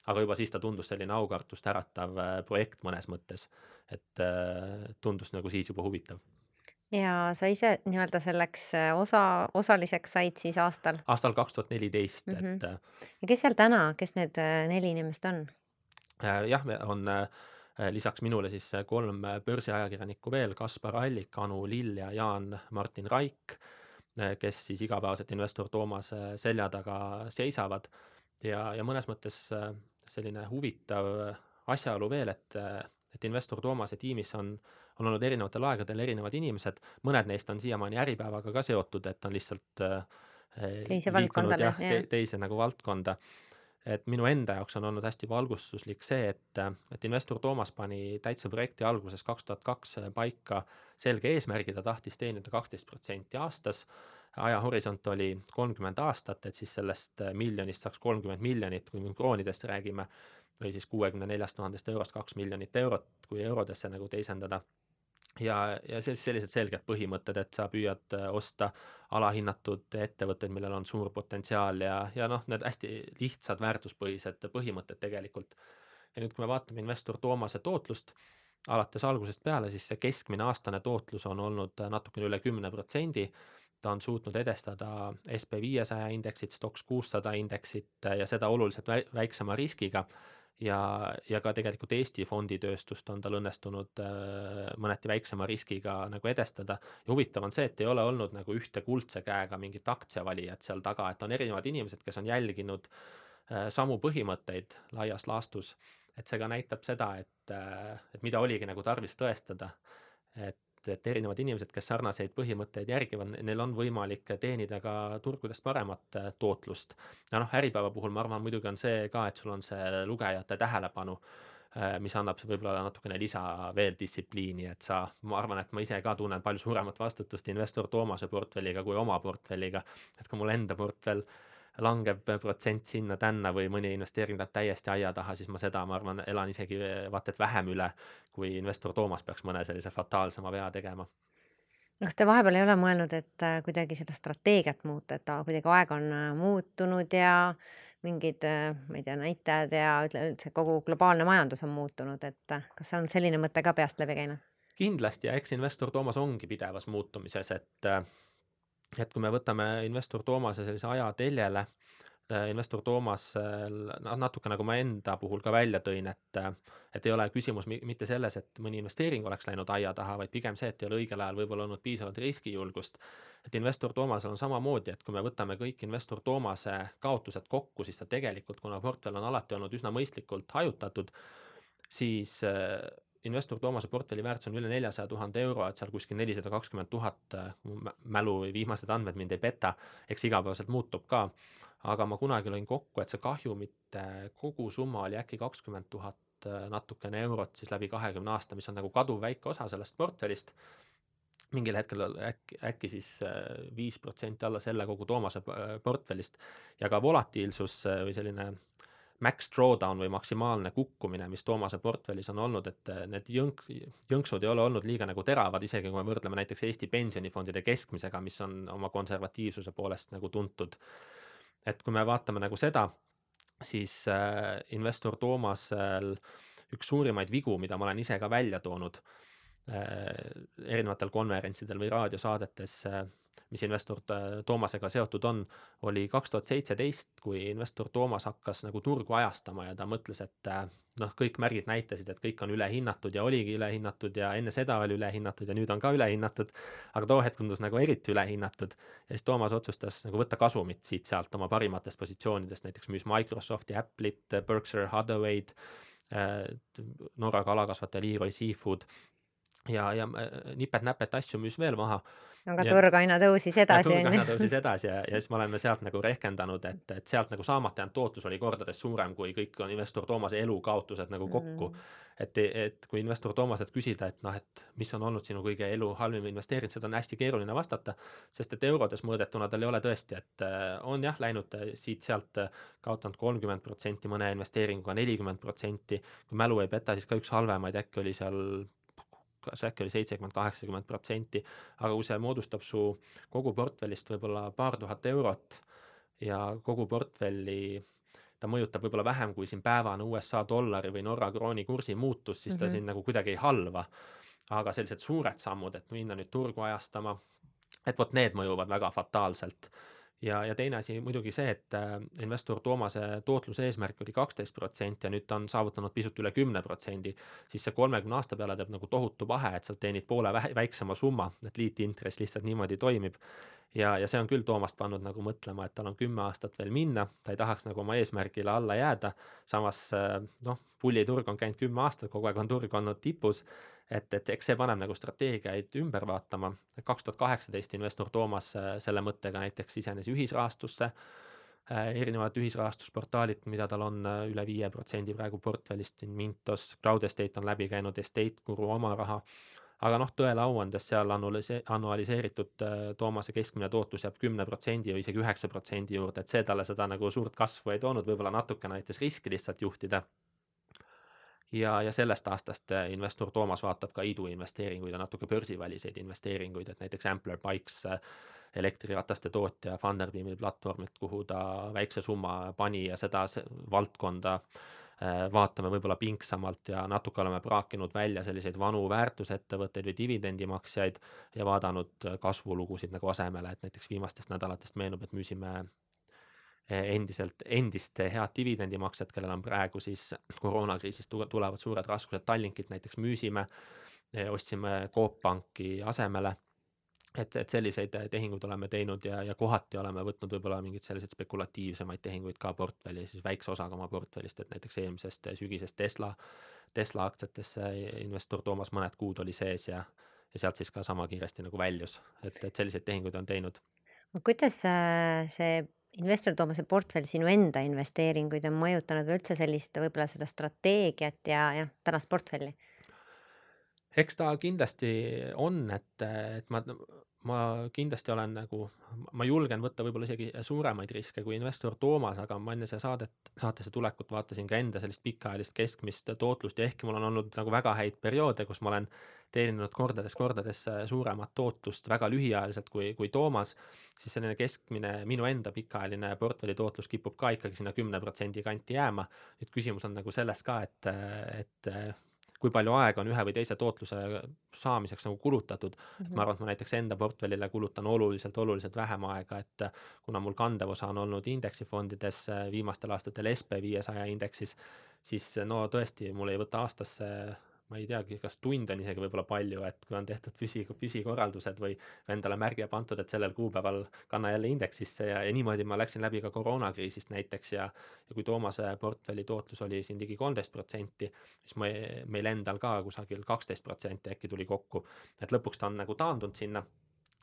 aga juba siis ta tundus selline aukartust äratav äh, projekt mõnes mõttes, et äh, tundus nagu siis juba huvitav ja sa ise nii-öelda selleks osa, osaliseks said siis aastal? aastal kaks tuhat neliteist, et. Mhm. ja kes seal täna, kes need neli inimest on? Äh, jah, on äh, lisaks minule siis äh, kolm börsiajakirjanikku veel, Kaspar Allik, Anu Lill ja Jaan-Martin Raik, kes siis igapäevaselt investor Toomase selja taga seisavad. Ja, ja mõnes mõttes selline huvitav asjaolu veel, et, et investor Toomase tiimis on, on olnud erinevatel aegadel erinevad inimesed, mõned neist on siiamaani Äripäevaga ka seotud, et on lihtsalt teise valdkonda jah, te, teise nagu valdkonda et minu enda jaoks on olnud hästi valgustuslik see, et, et investor Toomas pani täitsa projekti alguses kaks tuhat kaks paika selge eesmärgi, ta tahtis teenida kaksteist protsenti aastas, ajahorisont oli kolmkümmend aastat, et siis sellest miljonist saaks kolmkümmend miljonit, kui me kroonidest räägime, või siis kuuekümne neljast tuhandest eurost kaks miljonit eurot, kui eurodesse nagu teisendada ja, ja siis sellised selged põhimõtted, et sa püüad äh, osta alahinnatud ettevõtteid, millel on suur potentsiaal ja, ja noh, need hästi lihtsad väärtuspõhised põhimõtted tegelikult. ja nüüd, kui me vaatame investor Toomase tootlust, alates algusest peale, siis see keskmine aastane tootlus on olnud natukene üle kümne protsendi. ta on suutnud edestada SB viiesaja indeksit, Stoxx kuussada indeksit ja seda oluliselt väiksema riskiga ja, ja ka tegelikult Eesti fonditööstust on tal õnnestunud äh, mõneti väiksema riskiga nagu edestada. ja huvitav on see, et ei ole olnud nagu ühte kuldse käega mingit aktsiavalijat seal taga, et on erinevad inimesed, kes on jälginud äh, samu põhimõtteid laias laastus. et see ka näitab seda, et äh,, et mida oligi nagu tarvis tõestada. et et erinevad inimesed, kes sarnaseid põhimõtteid järgivad, neil on võimalik teenida ka turgudest paremat äh, tootlust. ja noh, Äripäeva puhul ma arvan, muidugi on see ka, et sul on see lugejate tähelepanu, äh, mis annab võib-olla natukene lisa veel distsipliini, et sa, ma arvan, et ma ise ka tunnen palju suuremat vastutust investor Toomase portfelliga kui oma portfelliga, et kui mul enda portfell langeb protsent sinna-tänna või mõni investeering läheb täiesti aia taha, siis ma seda, ma arvan, elan isegi vaata et vähem üle, kui investor Toomas peaks mõne sellise fataalsema vea tegema. kas te vahepeal ei ole mõelnud, et äh, kuidagi seda strateegiat muuta, et kuidagi aeg on äh, muutunud ja mingid, äh, ma ei tea, näitajad ja üldse kogu globaalne majandus on muutunud, et kas on selline mõte ka peast läbi käinud? kindlasti ja eks investor Toomas ongi pidevas muutumises, et et kui me võtame investor Toomase sellise ajateljele, äh, investor Toomas, noh natuke nagu ma enda puhul ka välja tõin, et et ei ole küsimus mitte selles, et mõni investeering oleks läinud aia taha, vaid pigem see, et ei ole õigel ajal võib-olla olnud piisavalt riskijulgust. et investor Toomasel on samamoodi, et kui me võtame kõik investor Toomase kaotused kokku, siis ta tegelikult, kuna portfell on alati olnud üsna mõistlikult hajutatud, siis äh, investor Toomase portfelli väärtus on üle neljasaja tuhande euro, et seal kuskil nelisada kakskümmend tuhat, mälu või viimased andmed mind ei peta, eks igapäevaselt muutub ka, aga ma kunagi lõin kokku, et see kahjumite kogusumma oli äkki kakskümmend tuhat natukene eurot siis läbi kahekümne aasta, mis on nagu kaduvväike osa sellest portfellist, mingil hetkel äkki, äkki siis viis protsenti alla selle kogu Toomase portfellist. Ja ka volatiilsus või selline max drawdown või maksimaalne kukkumine, mis Toomase portfellis on olnud, et eh, need jõnk, jõnksud ei ole olnud liiga nagu teravad, isegi kui me võrdleme näiteks Eesti pensionifondide keskmisega, mis on oma konservatiivsuse poolest nagu tuntud. et kui me vaatame nagu seda, siis äh, investor Toomasel üks suurimaid vigu, mida ma olen ise ka välja toonud äh, erinevatel konverentsidel või raadiosaadetes äh,, mis investor Toomasega seotud on, oli kaks tuhat seitseteist, kui investor Toomas hakkas nagu turgu ajastama ja ta mõtles, et äh, noh, kõik märgid näitasid, et kõik on ülehinnatud ja oligi ülehinnatud ja enne seda oli ülehinnatud ja nüüd on ka ülehinnatud, aga too hetk tundus nagu eriti ülehinnatud. ja siis Toomas otsustas nagu võtta kasumit siit-sealt oma parimatest positsioonidest, näiteks müüs Microsofti, Apple'it, Berkshire Hathaway'd, äh, Norra kalakasvataja Leroy Seafood ja, ja äh, nipet-näpet asju müüs veel maha aga ja, turg aina tõusis edasi. turg aina tõusis edasi ja, ja siis me oleme sealt nagu rehkendanud, et, et sealt nagu saamata jäänud tootlus oli kordades suurem kui kõik on investor Toomase elukaotused nagu kokku mm. -hmm. et, et kui investor Toomaselt küsida, et noh, et mis on olnud sinu kõige elu halvim investeering, seda on hästi keeruline vastata, sest et eurodes mõõdetuna tal ei ole tõesti, et äh, on jah, läinud äh, siit-sealt äh, kaotanud kolmkümmend protsenti mõne investeeringuga, nelikümmend protsenti, kui mälu ei peta, siis ka üks halvemaid äkki oli seal kas äkki oli seitsekümmend, kaheksakümmend protsenti, aga kui see moodustab su kogu portfellist võib-olla paar tuhat eurot ja kogu portfelli ta mõjutab võib-olla vähem kui siin päevane USA dollari või Norra krooni kursi muutus, siis ta mm -hmm. sind nagu kuidagi ei halva. aga sellised suured sammud, et minna nüüd turgu ajastama, et vot need mõjuvad väga fataalselt ja, ja teine asi muidugi see, et äh, investor Toomase tootluse eesmärk oli kaksteist protsenti ja nüüd ta on saavutanud pisut üle kümne protsendi, siis see kolmekümne aasta peale teeb nagu tohutu vahe, et sealt teenid poole väiksema summa, et liitintress lihtsalt niimoodi toimib. ja, ja see on küll Toomast pannud nagu mõtlema, et tal on kümme aastat veel minna, ta ei tahaks nagu oma eesmärgile alla jääda, samas äh, noh, pulliturg on käinud kümme aastat, kogu aeg on turg olnud tipus et, et eks see paneb nagu strateegiaid ümber vaatama. kaks tuhat kaheksateist investor Toomas äh, selle mõttega näiteks sisenes ühisrahastusse, äh, erinevad ühisrahastusportaalid, mida tal on äh, üle viie protsendi praegu portfellist, siin Mintos, Crowdestate on läbi käinud, Estate Guru oma raha, aga noh, tõele au andes seal annualise-, annualiseeritud Toomase keskmine tootlus jääb kümne protsendi või isegi üheksa protsendi juurde, et see talle seda nagu suurt kasvu ei toonud, võib-olla natukene aitas riski lihtsalt juhtida ja, ja sellest aastast äh, investor Toomas vaatab ka iduinvesteeringuid ja natuke börsiväliseid investeeringuid, et näiteks Ampler Bikes, äh, elektrirataste tootja Funderbeami platvormilt, kuhu ta väikse summa pani ja seda valdkonda äh, vaatame võib-olla pingsamalt ja natuke oleme praakinud välja selliseid vanu väärtusettevõtteid või dividendimaksjaid ja vaadanud kasvulugusid nagu asemele, et näiteks viimastest nädalatest meenub, et müüsime endiselt, endist head dividendimaksjat, kellel on praegu siis koroonakriisist tulevad suured raskused, Tallinkit näiteks müüsime, ostsime Coop Panki asemele et, et selliseid tehinguid oleme teinud ja, ja kohati oleme võtnud võib-olla mingeid selliseid spekulatiivsemaid tehinguid ka portfelli, siis väikse osaga oma portfellist, et näiteks eelmisest sügisest Tesla, Tesla aktsiatesse investor Toomas mõned kuud oli sees ja, ja sealt siis ka sama kiiresti nagu väljus, et, et selliseid tehinguid on teinud. kuidas see investor Toomase portfell sinu enda investeeringuid on mõjutanud või üldse sellist võib-olla seda strateegiat ja, jah, tänast portfelli? eks ta kindlasti on, et, et ma ma kindlasti olen nagu, ma julgen võtta võib-olla isegi suuremaid riske kui investor Toomas, aga ma enne seda saadet, saatesse tulekut vaatasin ka enda sellist pikaajalist keskmist tootlust ja ehkki mul on olnud nagu väga häid perioode, kus ma olen teeninud kordades-kordades suuremat tootlust väga lühiajaliselt kui, kui Toomas, siis selline keskmine minu enda pikaajaline portfelli tootlus kipub ka ikkagi sinna kümne protsendi kanti jääma. nüüd küsimus on nagu selles ka, et, et kui palju aega on ühe või teise tootluse saamiseks nagu kulutatud mm. -hmm. ma arvan, et ma näiteks enda portfellile kulutan oluliselt, oluliselt vähem aega, et kuna mul kandev osa on olnud indeksifondides viimastel aastatel SB viiesaja indeksis, siis no tõesti, mul ei võta aastasse ma ei teagi, kas tund on isegi võib-olla palju, et kui on tehtud püsi, püsikorraldused või endale märge pandud, et sellel kuupäeval kanna jälle indeksisse ja, ja niimoodi ma läksin läbi ka koroonakriisist näiteks ja ja kui Toomase portfelli tootlus oli siin ligi kolmteist protsenti, siis ma, meil endal ka kusagil kaksteist protsenti äkki tuli kokku, et lõpuks ta on nagu taandunud sinna.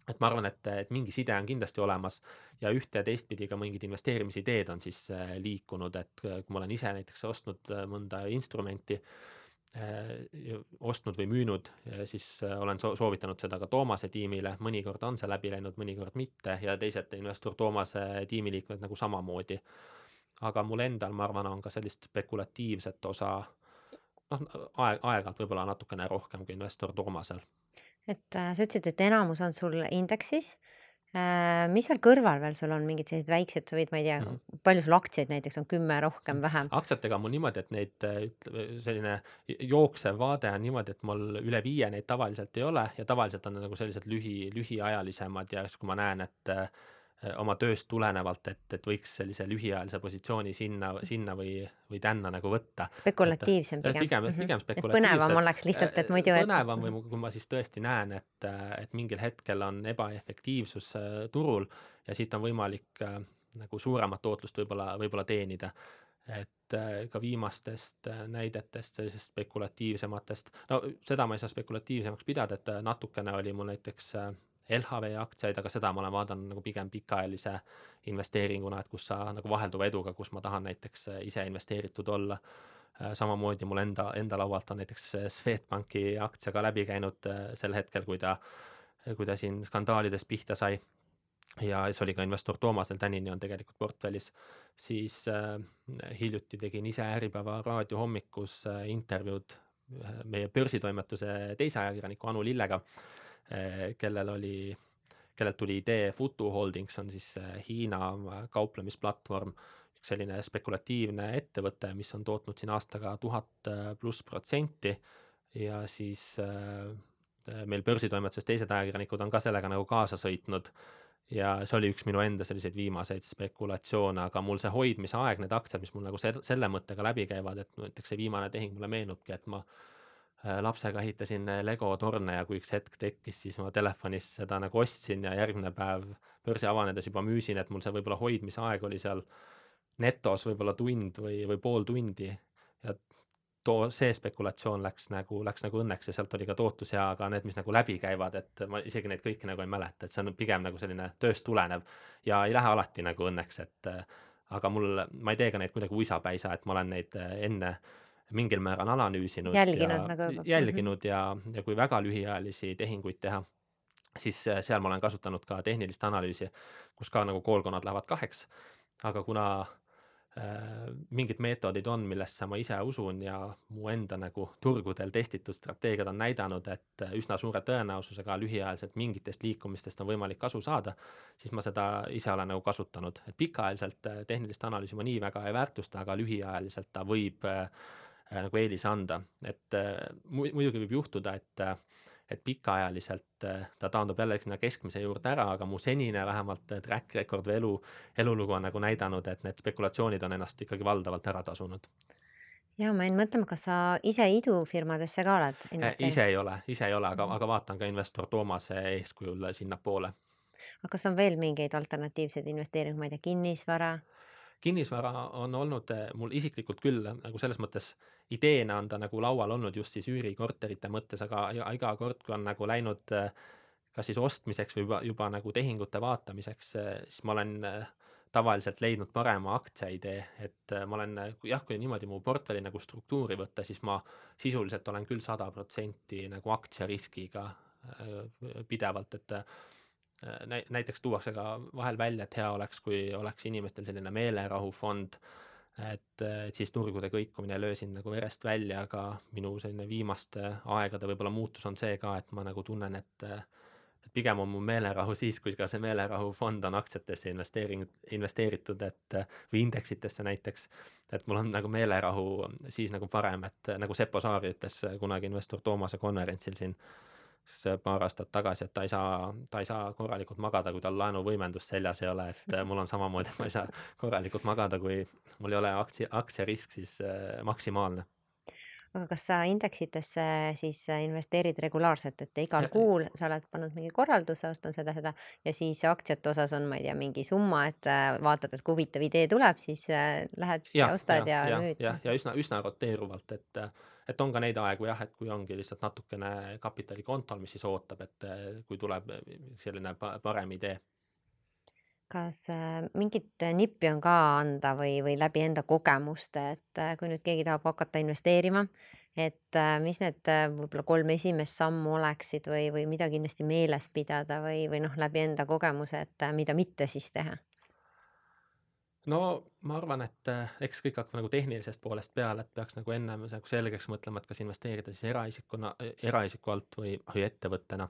Et ma arvan, et, et mingi side on kindlasti olemas ja ühte ja teistpidi ka mingid investeerimisideed on siis äh, liikunud, et kui ma olen ise näiteks ostnud äh, mõnda instrumenti äh, Äh, ostnud või müünud, siis äh, olen so soovitanud seda ka Toomase tiimile, mõnikord on see läbi läinud, mõnikord mitte ja teised investor Toomase tiimiliikmed nagu samamoodi. aga mul endal, ma arvan, on ka sellist spekulatiivset osa noh, aeg, aeg-ajalt võib-olla natukene rohkem kui investor Toomasel. et äh, sa ütlesid, et enamus on sul indeksis Äh, mis seal kõrval veel sul on mingid sellised väiksed, sa võid, ma ei tea mm, -hmm. palju sul aktsiaid näiteks on, kümme, rohkem, vähem? aktsiatega on mul niimoodi, et neid ütleme, selline jooksev vaade on niimoodi, et mul üle viie neid tavaliselt ei ole ja tavaliselt on nagu sellised lühi, lühiajalisemad ja siis, kui ma näen, et Äh, oma tööst tulenevalt, et, et võiks sellise lühiajalise positsiooni sinna, sinna või, või tänna nagu võtta. spekulatiivsem pigem. pigem, mhm. pigem spekulatiivsem. põnevam oleks lihtsalt, et muidu. põnevam või kui ma siis tõesti näen, et, et mingil hetkel on ebaefektiivsus äh, turul ja siit on võimalik äh, nagu suuremat tootlust võib-olla, võib-olla teenida et ka viimastest näidetest, sellisest spekulatiivsematest, no seda ma ei saa spekulatiivsemaks pidada, et natukene oli mul näiteks LHV aktsiaid, aga seda ma olen vaadanud nagu pigem pikaajalise investeeringuna, et kus sa nagu vahelduva eduga, kus ma tahan näiteks äh, ise investeeritud olla. Äh, samamoodi mul enda, enda laualt on näiteks äh, Swedbanki aktsia ka läbi käinud sel hetkel, kui ta, kui ta siin skandaalides pihta sai. ja see oli ka investor Toomasel tänini on tegelikult portfellis, siis äh, hiljuti tegin ise Äripäeva raadio hommikus äh, intervjuud meie börsitoimetuse teise ajakirjaniku Anu Lillega Eh, kellel oli, kellelt tuli idee Futu Holdings on siis eh, Hiina kauplemisplatvorm, üks selline spekulatiivne ettevõte, mis on tootnud siin aastaga tuhat pluss protsenti. Ja siis meil börsitoimetuses teised ajakirjanikud on ka sellega nagu kaasa sõitnud. Ja see oli üks minu enda selliseid viimaseid spekulatsioone, aga mul see hoidmise aeg, need aktsiad, mis mul nagu selle mõttega läbi käivad, et näiteks see viimane tehing mulle meenubki, et ma Äh, lapsega ehitasin äh, Lego torne ja kui üks hetk tekkis, siis ma telefonis seda nagu ostsin ja järgmine päev börsi avanedes juba müüsin, et mul see võib-olla hoidmise aeg oli seal netos võib-olla tund või, või pool tundi. Ja too, see spekulatsioon läks nagu, läks nagu õnneks ja sealt oli ka tootlus hea, aga need, mis nagu läbi käivad, et ma isegi neid kõiki nagu ei mäleta, et see on pigem nagu selline tööst tulenev ja ei lähe alati nagu õnneks, et aga mul, ma ei tee ka neid kuidagi uisapäisa, et ma olen neid enne äh, mingil määral analüüsinud jälginud ja nagu jälginud mm -hmm. ja, ja kui väga lühiajalisi tehinguid teha, siis äh, seal ma olen kasutanud ka tehnilist analüüsi, kus ka nagu koolkonnad lähevad kaheks, aga kuna äh, mingid meetodid on, millesse ma ise usun ja mu enda nagu turgudel testitud strateegiad on näidanud, et üsna suure tõenäosusega lühiajaliselt mingitest liikumistest on võimalik kasu saada, siis ma seda ise olen nagu kasutanud, et pikaajaliselt äh, tehnilist analüüsi ma nii väga ei väärtusta, aga lühiajaliselt ta võib äh, nagu eelise anda, et muidugi võib juhtuda, et et pikaajaliselt äh, ta taandub jälle sinna keskmise juurde ära, aga mu senine vähemalt äh, track record või elu, elulugu on nagu näidanud, et need spekulatsioonid on ennast ikkagi valdavalt ära tasunud. ja ma jäin mõtlema, kas sa ise idufirmadesse ka oled äh, investeerinud? ise ei ole, ise ei ole, aga, aga vaatan ka investor Toomase eeskujul sinnapoole. aga kas on veel mingeid alternatiivseid investeeringuid, ma ei tea, kinnisvara? Kinnisvara on olnud mul isiklikult küll nagu selles mõttes ideena on ta nagu laual olnud just siis üürikorterite mõttes, aga iga kord, kui on nagu läinud kas siis ostmiseks või juba, juba nagu tehingute vaatamiseks, siis ma olen tavaliselt leidnud parema aktsiaidee, et ma olen jah, kui niimoodi mu portfelli nagu struktuuri võtta, siis ma sisuliselt olen küll sada protsenti nagu aktsiariskiga pidevalt, et näiteks tuuakse ka vahel välja, et hea oleks, kui oleks inimestel selline meelerahufond et, et siis turgude kõikumine ei löö sind nagu verest välja, aga minu selline viimaste aegade võib-olla muutus on see ka, et ma nagu tunnen, et et pigem on mu meelerahu siis, kui ka see meelerahufond on aktsiatesse investeering, investeeritud, et või indeksitesse näiteks, et mul on nagu meelerahu siis nagu parem, et nagu Sepo Saar ütles kunagi investor Toomase konverentsil siin siis paar aastat tagasi, et ta ei saa, ta ei saa korralikult magada, kui tal laenuvõimendust seljas ei ole, et mul on samamoodi, et ma ei saa korralikult magada, kui mul ei ole aktsia, aktsiarisk siis äh, maksimaalne. aga kas sa indeksitesse siis investeerid regulaarselt, et igal kuul sa oled pannud mingi korralduse, ostan seda, seda ja siis aktsiate osas on, ma ei tea, mingi summa, et äh, vaatad, et kui huvitav idee tuleb, siis äh, lähed ja, ja ostad ja, ja, ja müüd. jah, ja üsna, üsna roteeruvalt, et et on ka neid aegu jah, et kui ongi lihtsalt natukene kapitali kontol, mis siis ootab, et eh, kui tuleb selline parem idee. kas äh, mingit nippi on ka anda või, või läbi enda kogemuste, et äh, kui nüüd keegi tahab hakata investeerima, et äh, mis need võib-olla kolm esimest sammu oleksid või, või mida kindlasti meeles pidada või, või noh, läbi enda kogemuse, et mida mitte siis teha? No ma arvan, et äh, eks kõik hakkab nagu tehnilisest poolest peale, et peaks nagu ennem nagu selgeks mõtlema, et kas investeerida siis eraisikuna, eraisiku alt või, või ettevõttena.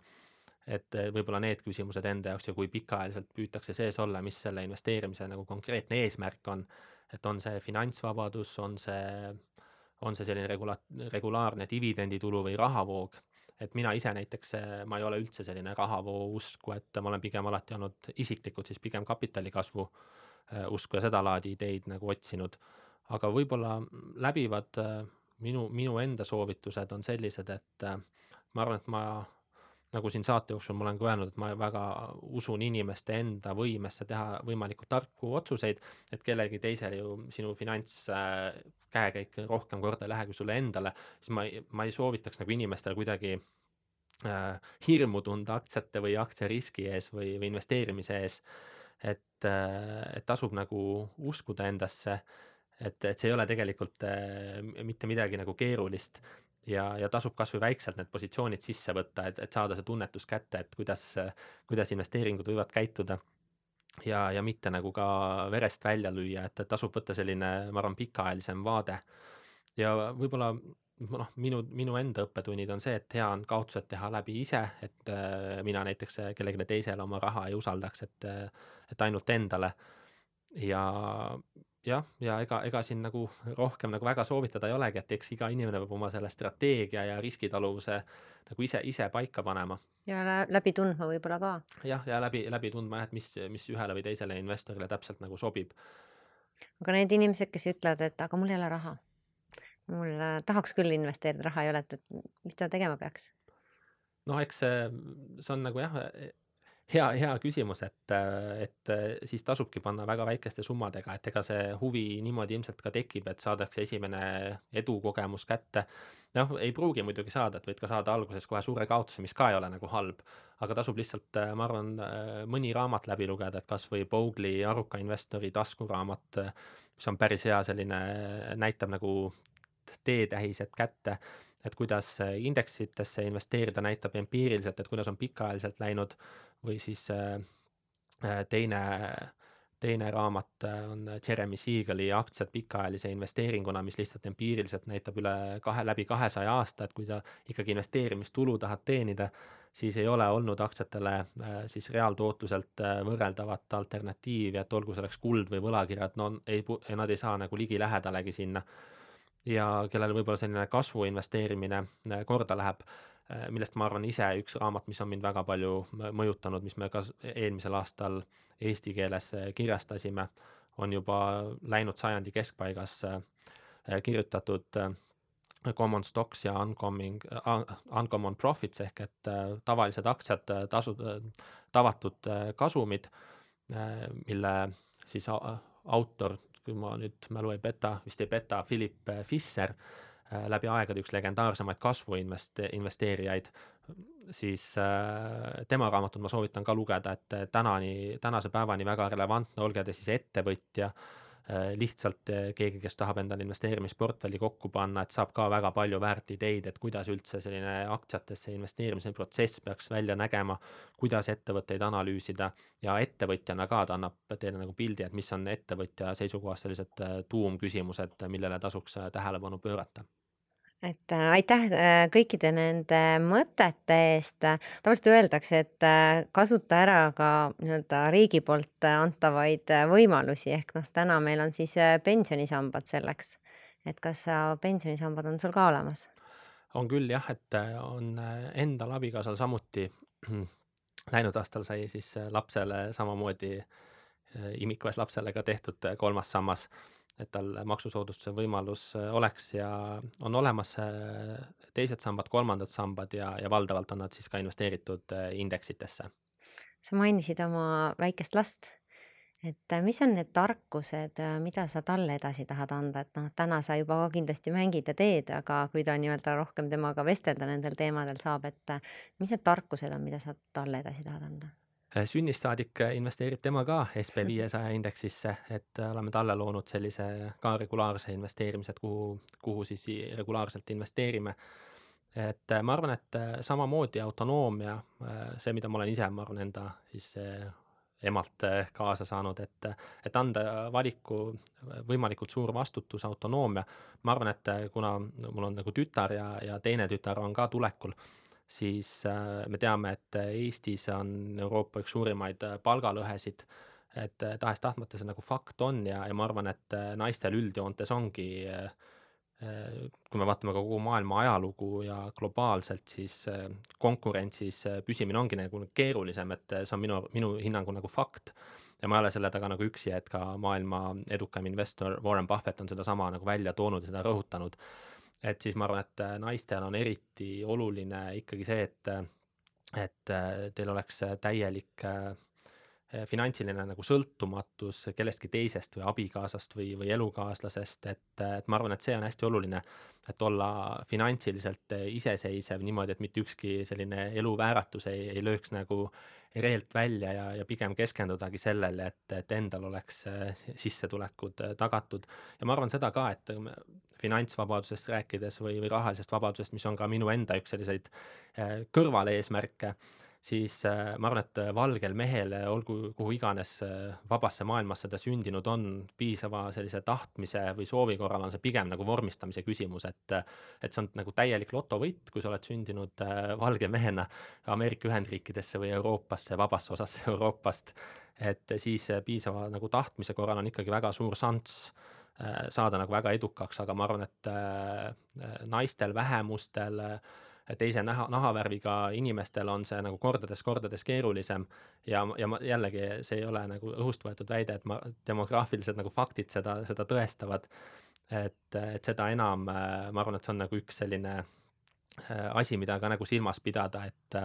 et äh, võib-olla need küsimused enda jaoks ja kui pikaajaliselt püütakse sees olla, mis selle investeerimise nagu konkreetne eesmärk on, et on see finantsvabadus, on see, on see selline regula-, regulaarne dividenditulu või rahavoog, et mina ise näiteks, äh, ma ei ole üldse selline rahavoo usku, et ma olen pigem alati olnud isiklikult siis pigem kapitali kasvu äh, Äh, usku ja sedalaadi ideid nagu otsinud. aga võib-olla läbivad äh, minu, minu enda soovitused on sellised, et äh, ma arvan, et ma nagu siin saate jooksul ma olen ka öelnud, et ma väga usun inimeste enda võimesse teha võimalikult tarku otsuseid, et kellelgi teisel ju sinu finantskäekäik rohkem korda ei lähe kui sulle endale, siis ma ma ei soovitaks nagu inimestele kuidagi äh, hirmu tunda aktsiate või aktsiariski ees või, või investeerimise ees äh, et tasub nagu uskuda endasse, et, et see ei ole tegelikult äh, mitte midagi nagu keerulist ja, ja tasub kasvõi väikselt need positsioonid sisse võtta, et, et saada see tunnetus kätte, et kuidas, kuidas investeeringud võivad käituda. ja, ja mitte nagu ka verest välja lüüa, et, et tasub võtta selline, ma arvan, pikaajalisem vaade. ja võib-olla noh, minu, minu enda õppetunnid on see, et hea on kaotused teha läbi ise, et äh, mina näiteks kellelegi teisele oma raha ei usaldaks, et äh, et ainult endale. ja jah, ja ega, ega siin nagu rohkem nagu väga soovitada ei olegi, et eks iga inimene peab oma selle strateegia ja riskitaluvuse nagu ise, ise paika panema. ja läbi tundma võib-olla ka. jah, ja läbi, läbi tundma jah, et mis, mis ühele või teisele investorile täpselt nagu sobib. aga need inimesed, kes ütlevad, et aga mul ei ole raha, mul äh, tahaks küll investeerida, raha ei ole, et, et mis ta tegema peaks? noh, eks see, see on nagu jah, hea, hea küsimus, et, et siis tasubki panna väga väikeste summadega, et ega see huvi niimoodi ilmselt ka tekib, et saadakse esimene edukogemus kätte. noh, ei pruugi muidugi saada, et võid ka saada alguses kohe suure kaotuse, mis ka ei ole nagu halb, aga tasub lihtsalt, ma arvan, mõni raamat läbi lugeda, et kas või Bowley Aruka investori taskuraamat, mis on päris hea selline, näitab nagu teetähised kätte. Et kuidas indeksitesse investeerida näitab empiiriliselt, et kuidas on pikaajaliselt läinud või siis äh, äh, teine, teine raamat on Jeremy Siegali Aktsiad pikaajalise investeeringuna, mis lihtsalt empiiriliselt näitab üle kahe, läbi kahesaja aasta, et kui sa ikkagi investeerimistulu tahad teenida, siis ei ole olnud aktsiatele siis reaaltootluselt võrreldavat alternatiivi, et olgu selleks kuld või võlakirjad, no ei, nad ei saa nagu ligilähedalegi sinna ja kellel võib-olla selline kasvu investeerimine korda läheb, Äh, millest ma arvan ise üks raamat, mis on mind väga palju mõjutanud, mis me ka eelmisel aastal eesti keeles äh, kirjastasime, on juba läinud sajandi keskpaigas äh, kirjutatud common stocks ja uncommon, uncommon profits ehk et tavalised aktsiad, tasud, tavatud kasumid, mille siis autor, kui ma nüüd mälu ei peta, vist ei peta, Philip Fischer Äh, läbi aegade üks legendaarsemaid kasvuinvest-, investeerijaid, siis äh, tema raamatut ma soovitan ka lugeda, et tänani, tänase päevani väga relevantne, olge te siis ettevõtja, äh, lihtsalt keegi, kes tahab endale investeerimisportfelli kokku panna, et saab ka väga palju väärt ideid, et kuidas üldse selline aktsiatesse investeerimise protsess peaks välja nägema, kuidas ettevõtteid analüüsida. Ja ettevõtjana ka ta annab teile nagu pildi, et mis on ettevõtja seisukohast sellised tuumküsimused, millele tasuks tähelepanu pöörata et äh, aitäh äh, kõikide nende mõtete eest. tavaliselt öeldakse, et äh, kasuta ära ka nii-öelda riigi poolt antavaid võimalusi ehk noh, täna meil on siis pensionisambad selleks. et kas pensionisambad on sul ka olemas? on küll jah, et on endal abikaasal samuti läinud aastal sai siis lapsele samamoodi imikvas lapsele ka tehtud kolmas sammas et tal maksusoodustuse võimalus äh, oleks ja on olemas äh, teised sambad, kolmandad sambad ja, ja valdavalt on nad siis ka investeeritud äh, indeksitesse. sa mainisid oma väikest last, et mis on need tarkused, mida sa talle edasi tahad anda, et noh, täna sa juba ka kindlasti mängid ja teed, aga kui ta nii-öelda rohkem temaga vestelda nendel teemadel saab, et mis need tarkused on, mida sa talle edasi tahad anda? Äh, sünnist saadik äh, investeerib tema ka SB viiesaja indeksisse, et äh, oleme talle loonud sellise ka regulaarse investeerimise, et kuhu, kuhu siis regulaarselt investeerime. et ma arvan, et samamoodi autonoomia, see, mida ma olen ise, ma arvan, enda siis emalt kaasa saanud, et, et anda valiku võimalikult suur vastutus, autonoomia. ma arvan, et kuna mul on nagu tütar ja, ja teine tütar on ka tulekul siis äh, me teame, et Eestis on Euroopa üks suurimaid äh, palgalõhesid, et äh, tahes-tahtmata see nagu fakt on ja, ja ma arvan, et naistel üldjoontes ongi kui me vaatame ka kogu maailma ajalugu ja globaalselt, siis konkurentsis püsimine ongi nagu keerulisem, et see on minu, minu hinnangul nagu fakt. ja ma ei ole selle taga nagu üksi, et ka maailma edukaim investor Warren Buffett on sedasama nagu välja toonud ja seda rõhutanud et siis ma arvan, et äh, naistel on eriti oluline ikkagi see, et, et äh, teil oleks täielik äh, finantsiline nagu sõltumatus kellestki teisest või abikaasast või, või elukaaslasest, et, et ma arvan, et see on hästi oluline, et olla finantsiliselt iseseisev niimoodi, et mitte ükski selline eluvääratus ei, ei lööks nagu reelt välja ja, ja pigem keskendudagi sellele, et, et endal oleks sissetulekud tagatud. ja ma arvan seda ka, et finantsvabadusest rääkides või, või rahalisest vabadusest, mis on ka minu enda üks selliseid äh, kõrvaleesmärke, siis äh, ma arvan, et valgel mehel, olgu kuhu iganes äh, vabasse maailmasse ta sündinud on, piisava sellise tahtmise või soovi korral on see pigem nagu vormistamise küsimus, et et see on nagu täielik lotovõit, kui sa oled sündinud valge mehena Ameerika Ühendriikidesse või Euroopasse, vabasse osasse Euroopast, et siis piisava nagu tahtmise korral on ikkagi väga suur šanss Äh, saada nagu väga edukaks, aga ma arvan, et äh, äh, naistel, vähemustel, teise naha, nahavärviga inimestel on see nagu kordades-kordades keerulisem ja, ja ma jällegi, see ei ole nagu õhust võetud väide, et ma, demograafilised nagu faktid seda, seda tõestavad. et, et seda enam ma arvan, et see on nagu üks selline asi, mida ka nagu silmas pidada, et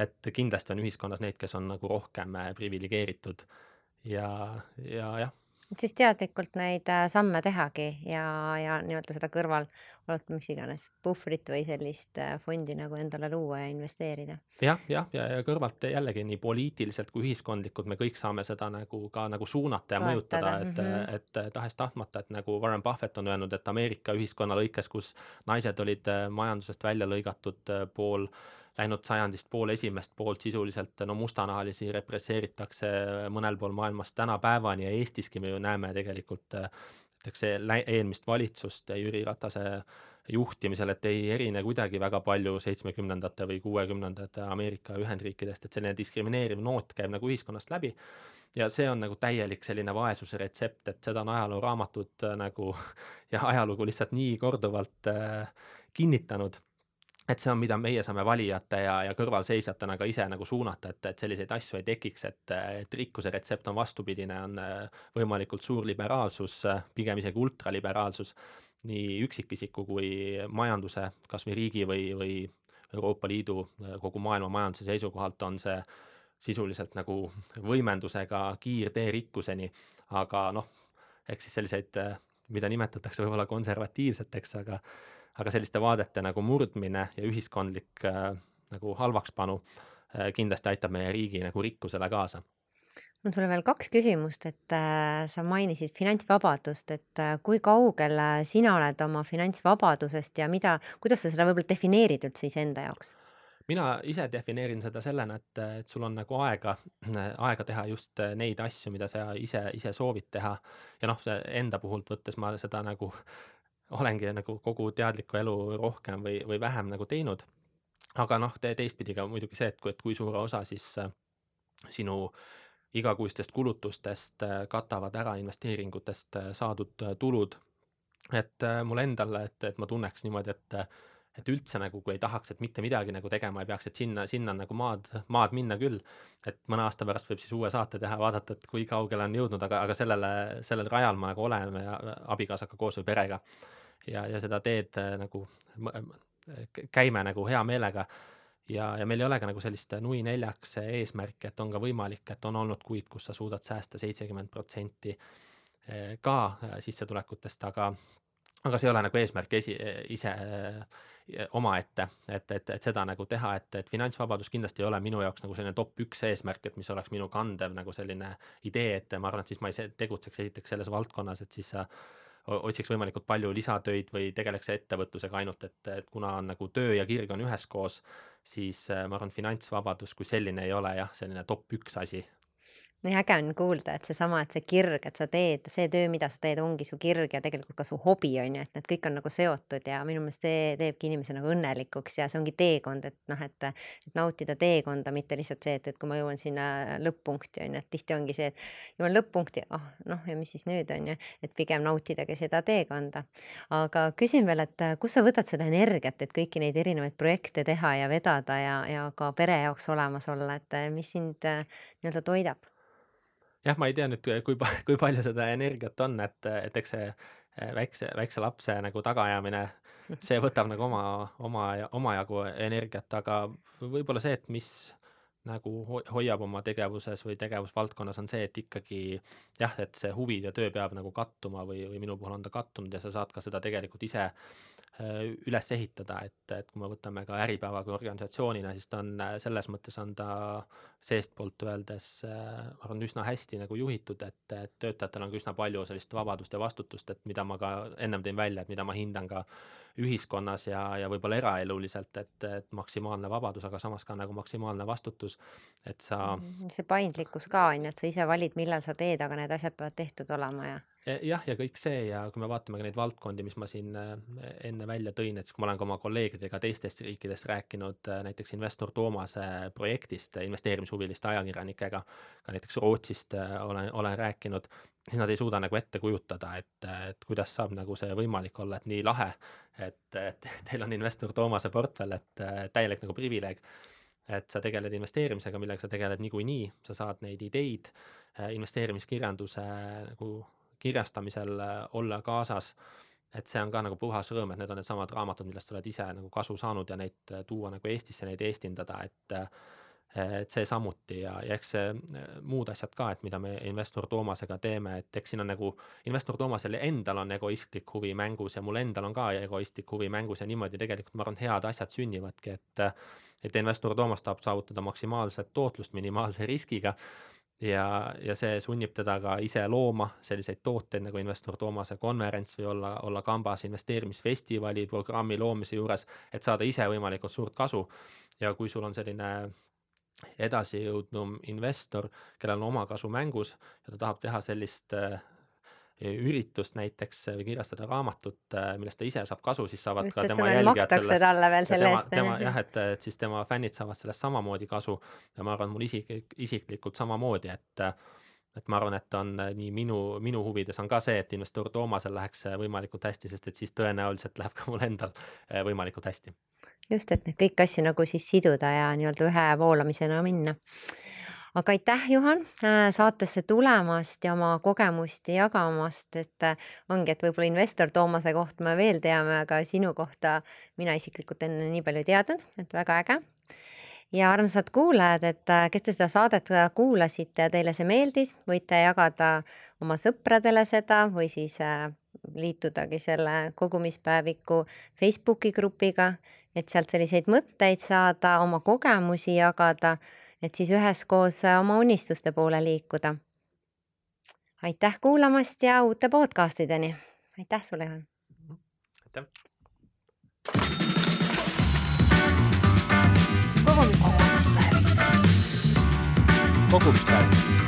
et kindlasti on ühiskonnas neid, kes on nagu rohkem priviligeeritud ja, ja jah siis teadlikult neid äh, samme tehagi ja, ja nii-öelda seda kõrval, oletame, mis iganes, puhvrit või sellist äh, fondi nagu endale luua ja investeerida. jah, jah, ja, ja, ja kõrvalt jällegi nii poliitiliselt kui ühiskondlikult me kõik saame seda nagu ka nagu suunata ja Toetada, mõjutada, et mm, -hmm. et, et tahes-tahtmata, et nagu Warren Buffett on öelnud, et Ameerika ühiskonna lõikes, kus naised olid äh, majandusest välja lõigatud pool läinud sajandist pool esimest poolt sisuliselt no mustanahalisi represseeritakse mõnel pool maailmas tänapäevani ja Eestiski me ju näeme tegelikult näiteks eelmist valitsust Jüri Ratase juhtimisel, et ei erine kuidagi väga palju seitsmekümnendate või kuuekümnendate Ameerika Ühendriikidest, et selline diskrimineeriv noot käib nagu ühiskonnast läbi. Ja see on nagu täielik selline vaesuse retsept, et seda on ajalooraamatud äh, nagu ja ajalugu lihtsalt nii korduvalt äh, kinnitanud, et see on, mida meie saame valijate ja, ja kõrvalseisjatena ka ise nagu suunata, et, et selliseid asju ei tekiks, et, et rikkuse retsept on vastupidine, on äh, võimalikult suur liberaalsus, äh, pigem isegi ultraliberaalsus, nii üksikisiku kui majanduse, kas või riigi või, või Euroopa Liidu, kogu maailma majanduse seisukohalt on see sisuliselt nagu võimendusega kiirtee rikkuseni, aga noh, eks siis selliseid, mida nimetatakse võib-olla konservatiivseteks, aga aga selliste vaadete nagu murdmine ja ühiskondlik äh, nagu halvakspanu äh, kindlasti aitab meie riigi nagu rikkusele kaasa mul on sulle veel kaks küsimust, et äh, sa mainisid finantsvabadust, et äh, kui kaugel äh, sina oled oma finantsvabadusest ja mida, kuidas sa seda võib-olla defineerid üldse iseenda jaoks? mina ise defineerin seda sellena, et, et sul on nagu aega, aega teha just neid asju, mida sa ise, ise soovid teha. ja noh, enda puhult võttes ma seda nagu olengi nagu kogu teadlikku elu rohkem või, või vähem nagu teinud. aga noh te,, teistpidi ka muidugi see, et kui, et kui suure osa siis äh, sinu igakuistest kulutustest äh, katavad ära investeeringutest äh, saadud tulud. et mul endal, et, et ma tunneks niimoodi, et et üldse nagu, kui ei tahaks, et mitte midagi nagu tegema ei peaks, et sinna, sinna on nagu maad, maad minna küll. et mõne aasta pärast võib siis uue saate teha, vaadata, et kui kaugele on jõudnud, aga, aga sellele, sellel rajal ma nagu olen abikaasaga koos või perega. Ja, ja seda teed äh, nagu käime nagu hea meelega. Ja, ja meil ei ole ka nagu sellist nui neljaks eesmärki, et on ka võimalik, et on olnud kuid, kus sa suudad säästa seitsekümmend protsenti eh, ka eh, sissetulekutest, aga aga see ei ole nagu eesmärk esi, ise omaette, et, et, et seda nagu teha, et, et finantsvabadus kindlasti ei ole minu jaoks nagu selline top üks eesmärk, et mis oleks minu kandev nagu selline idee, et ma arvan, et siis ma ei tegutseks esiteks selles valdkonnas, et siis sa otsiks võimalikult palju lisatöid või tegeleks ettevõtlusega ainult, et, et kuna on nagu töö ja kirg on üheskoos, siis äh, ma arvan, finantsvabadus kui selline ei ole jah, selline top üks asi nii äge on kuulda, et seesama, et see kirg, et sa teed, see töö, mida sa teed, ongi su kirg ja tegelikult ka su hobi on ju, et need kõik on nagu seotud ja minu meelest see teebki inimese nagu õnnelikuks ja see ongi teekond, et noh, et, et nautida teekonda, mitte lihtsalt see, et, et kui ma jõuan sinna lõpp-punkti on ju, et tihti ongi see, et jõuan lõpp-punkti, ah oh, noh, ja mis siis nüüd on ju, et pigem nautidagi seda teekonda. aga küsin veel, et kust sa võtad seda energiat, et kõiki neid erinevaid projekte teha ja vedada ja, ja ka pere jaoks olemas olla, et mis sind nii-öelda toidab? Jah, ma ei tea nüüd, kui kui palju seda energiat on, et, et eks see eh, väikse, väikse lapse nagu tagaajamine, see võtab nagu oma, oma, omajagu energiat, aga võib-olla see, et mis nagu ho-, hoiab oma tegevuses või tegevusvaldkonnas, on see, et ikkagi jah, et see huvi ja töö peab nagu kattuma või, või minu puhul on ta kattunud ja sa saad ka seda tegelikult ise üles ehitada, et, et kui me võtame ka Äripäeva kui organisatsioonina, siis ta on äh, selles mõttes on ta seestpoolt öeldes äh, ma arvan, üsna hästi nagu juhitud, et, et töötajatel on ka üsna palju sellist vabadust ja vastutust, et mida ma ka ennem tõin välja, et mida ma hindan ka ühiskonnas ja, ja võib-olla eraeluliselt, et, et maksimaalne vabadus, aga samas ka nagu maksimaalne vastutus, et sa mm, see paindlikkus ka on ju, et sa ise valid, millal sa teed, aga need asjad peavad tehtud olema ja e, jah, ja kõik see ja kui me vaatame ka neid valdkondi, mis ma siin äh, enne välja tõin, et siis kui ma olen ka oma kolleegidega teistest riikidest rääkinud, äh, näiteks investor Toomase projektist investeerimishuviliste ajakirjanikega, ka näiteks Rootsist olen, olen rääkinud, siis nad ei suuda nagu ette kujutada, et, et kuidas saab nagu see võimalik olla, et nii lahe, et, et teil on investor Toomase portfell, et täielik nagu privileeg. et sa tegeled investeerimisega, millega sa tegeled niikuinii, sa saad neid ideid äh, investeerimiskirjanduse nagu kirjastamisel äh, olla kaasas et see on ka nagu puhas rõõm, et need on needsamad raamatud, millest sa oled ise nagu kasu saanud ja neid äh, tuua nagu Eestisse, neid eestindada, et et see samuti ja, ja eks see äh, muud asjad ka, et mida me investor Toomasega teeme, et eks siin on nagu investor Toomasel endal on egoistlik huvi mängus ja mul endal on ka egoistlik huvi mängus ja niimoodi tegelikult ma arvan, head asjad sünnivadki, et et investor Toomas tahab saavutada maksimaalset tootlust minimaalse riskiga ja, ja see sunnib teda ka ise looma selliseid tooteid nagu investor Toomase konverents või olla, olla kambas investeerimisfestivali programmi loomise juures, et saada ise võimalikult suurt kasu. ja kui sul on selline edasijõudnum investor, kellel on oma kasu mängus ja ta tahab teha sellist äh, üritust näiteks või kirjastada raamatut, äh, millest ta ise saab kasu, siis saavad just, ka tema jälgijad sellest talle veel ja selle tema, eest. tema jah, et, et siis tema fännid saavad sellest samamoodi kasu ja ma arvan, mul isiklik, isiklikult samamoodi, et et ma arvan, et on äh, nii minu, minu huvides on ka see, et investor Toomasel läheks äh, võimalikult hästi, sest et siis tõenäoliselt läheb ka mul endal võimalikult hästi. Just, et kõiki asju nagu siis siduda ja nii-öelda ühe voolamisena minna aga aitäh, Juhan, äh, saatesse tulemast ja oma kogemust jagamast, et äh, ongi, et võib-olla investor Toomase kohta me veel teame, aga sinu kohta mina isiklikult enne nii palju ei teadnud, et väga äge. ja armsad kuulajad, et äh, kes te seda saadet kuulasite ja teile see meeldis, võite jagada oma sõpradele seda või siis liitudagi selle kogumispäeviku Facebooki grupiga, et sealt selliseid mõtteid saada, oma kogemusi jagada et siis üheskoos äh, oma unistuste poole liikuda. aitäh kuulamast ja uute podcastideni. aitäh sulle, Juhan. aitäh. kogumispäev. kogumispäev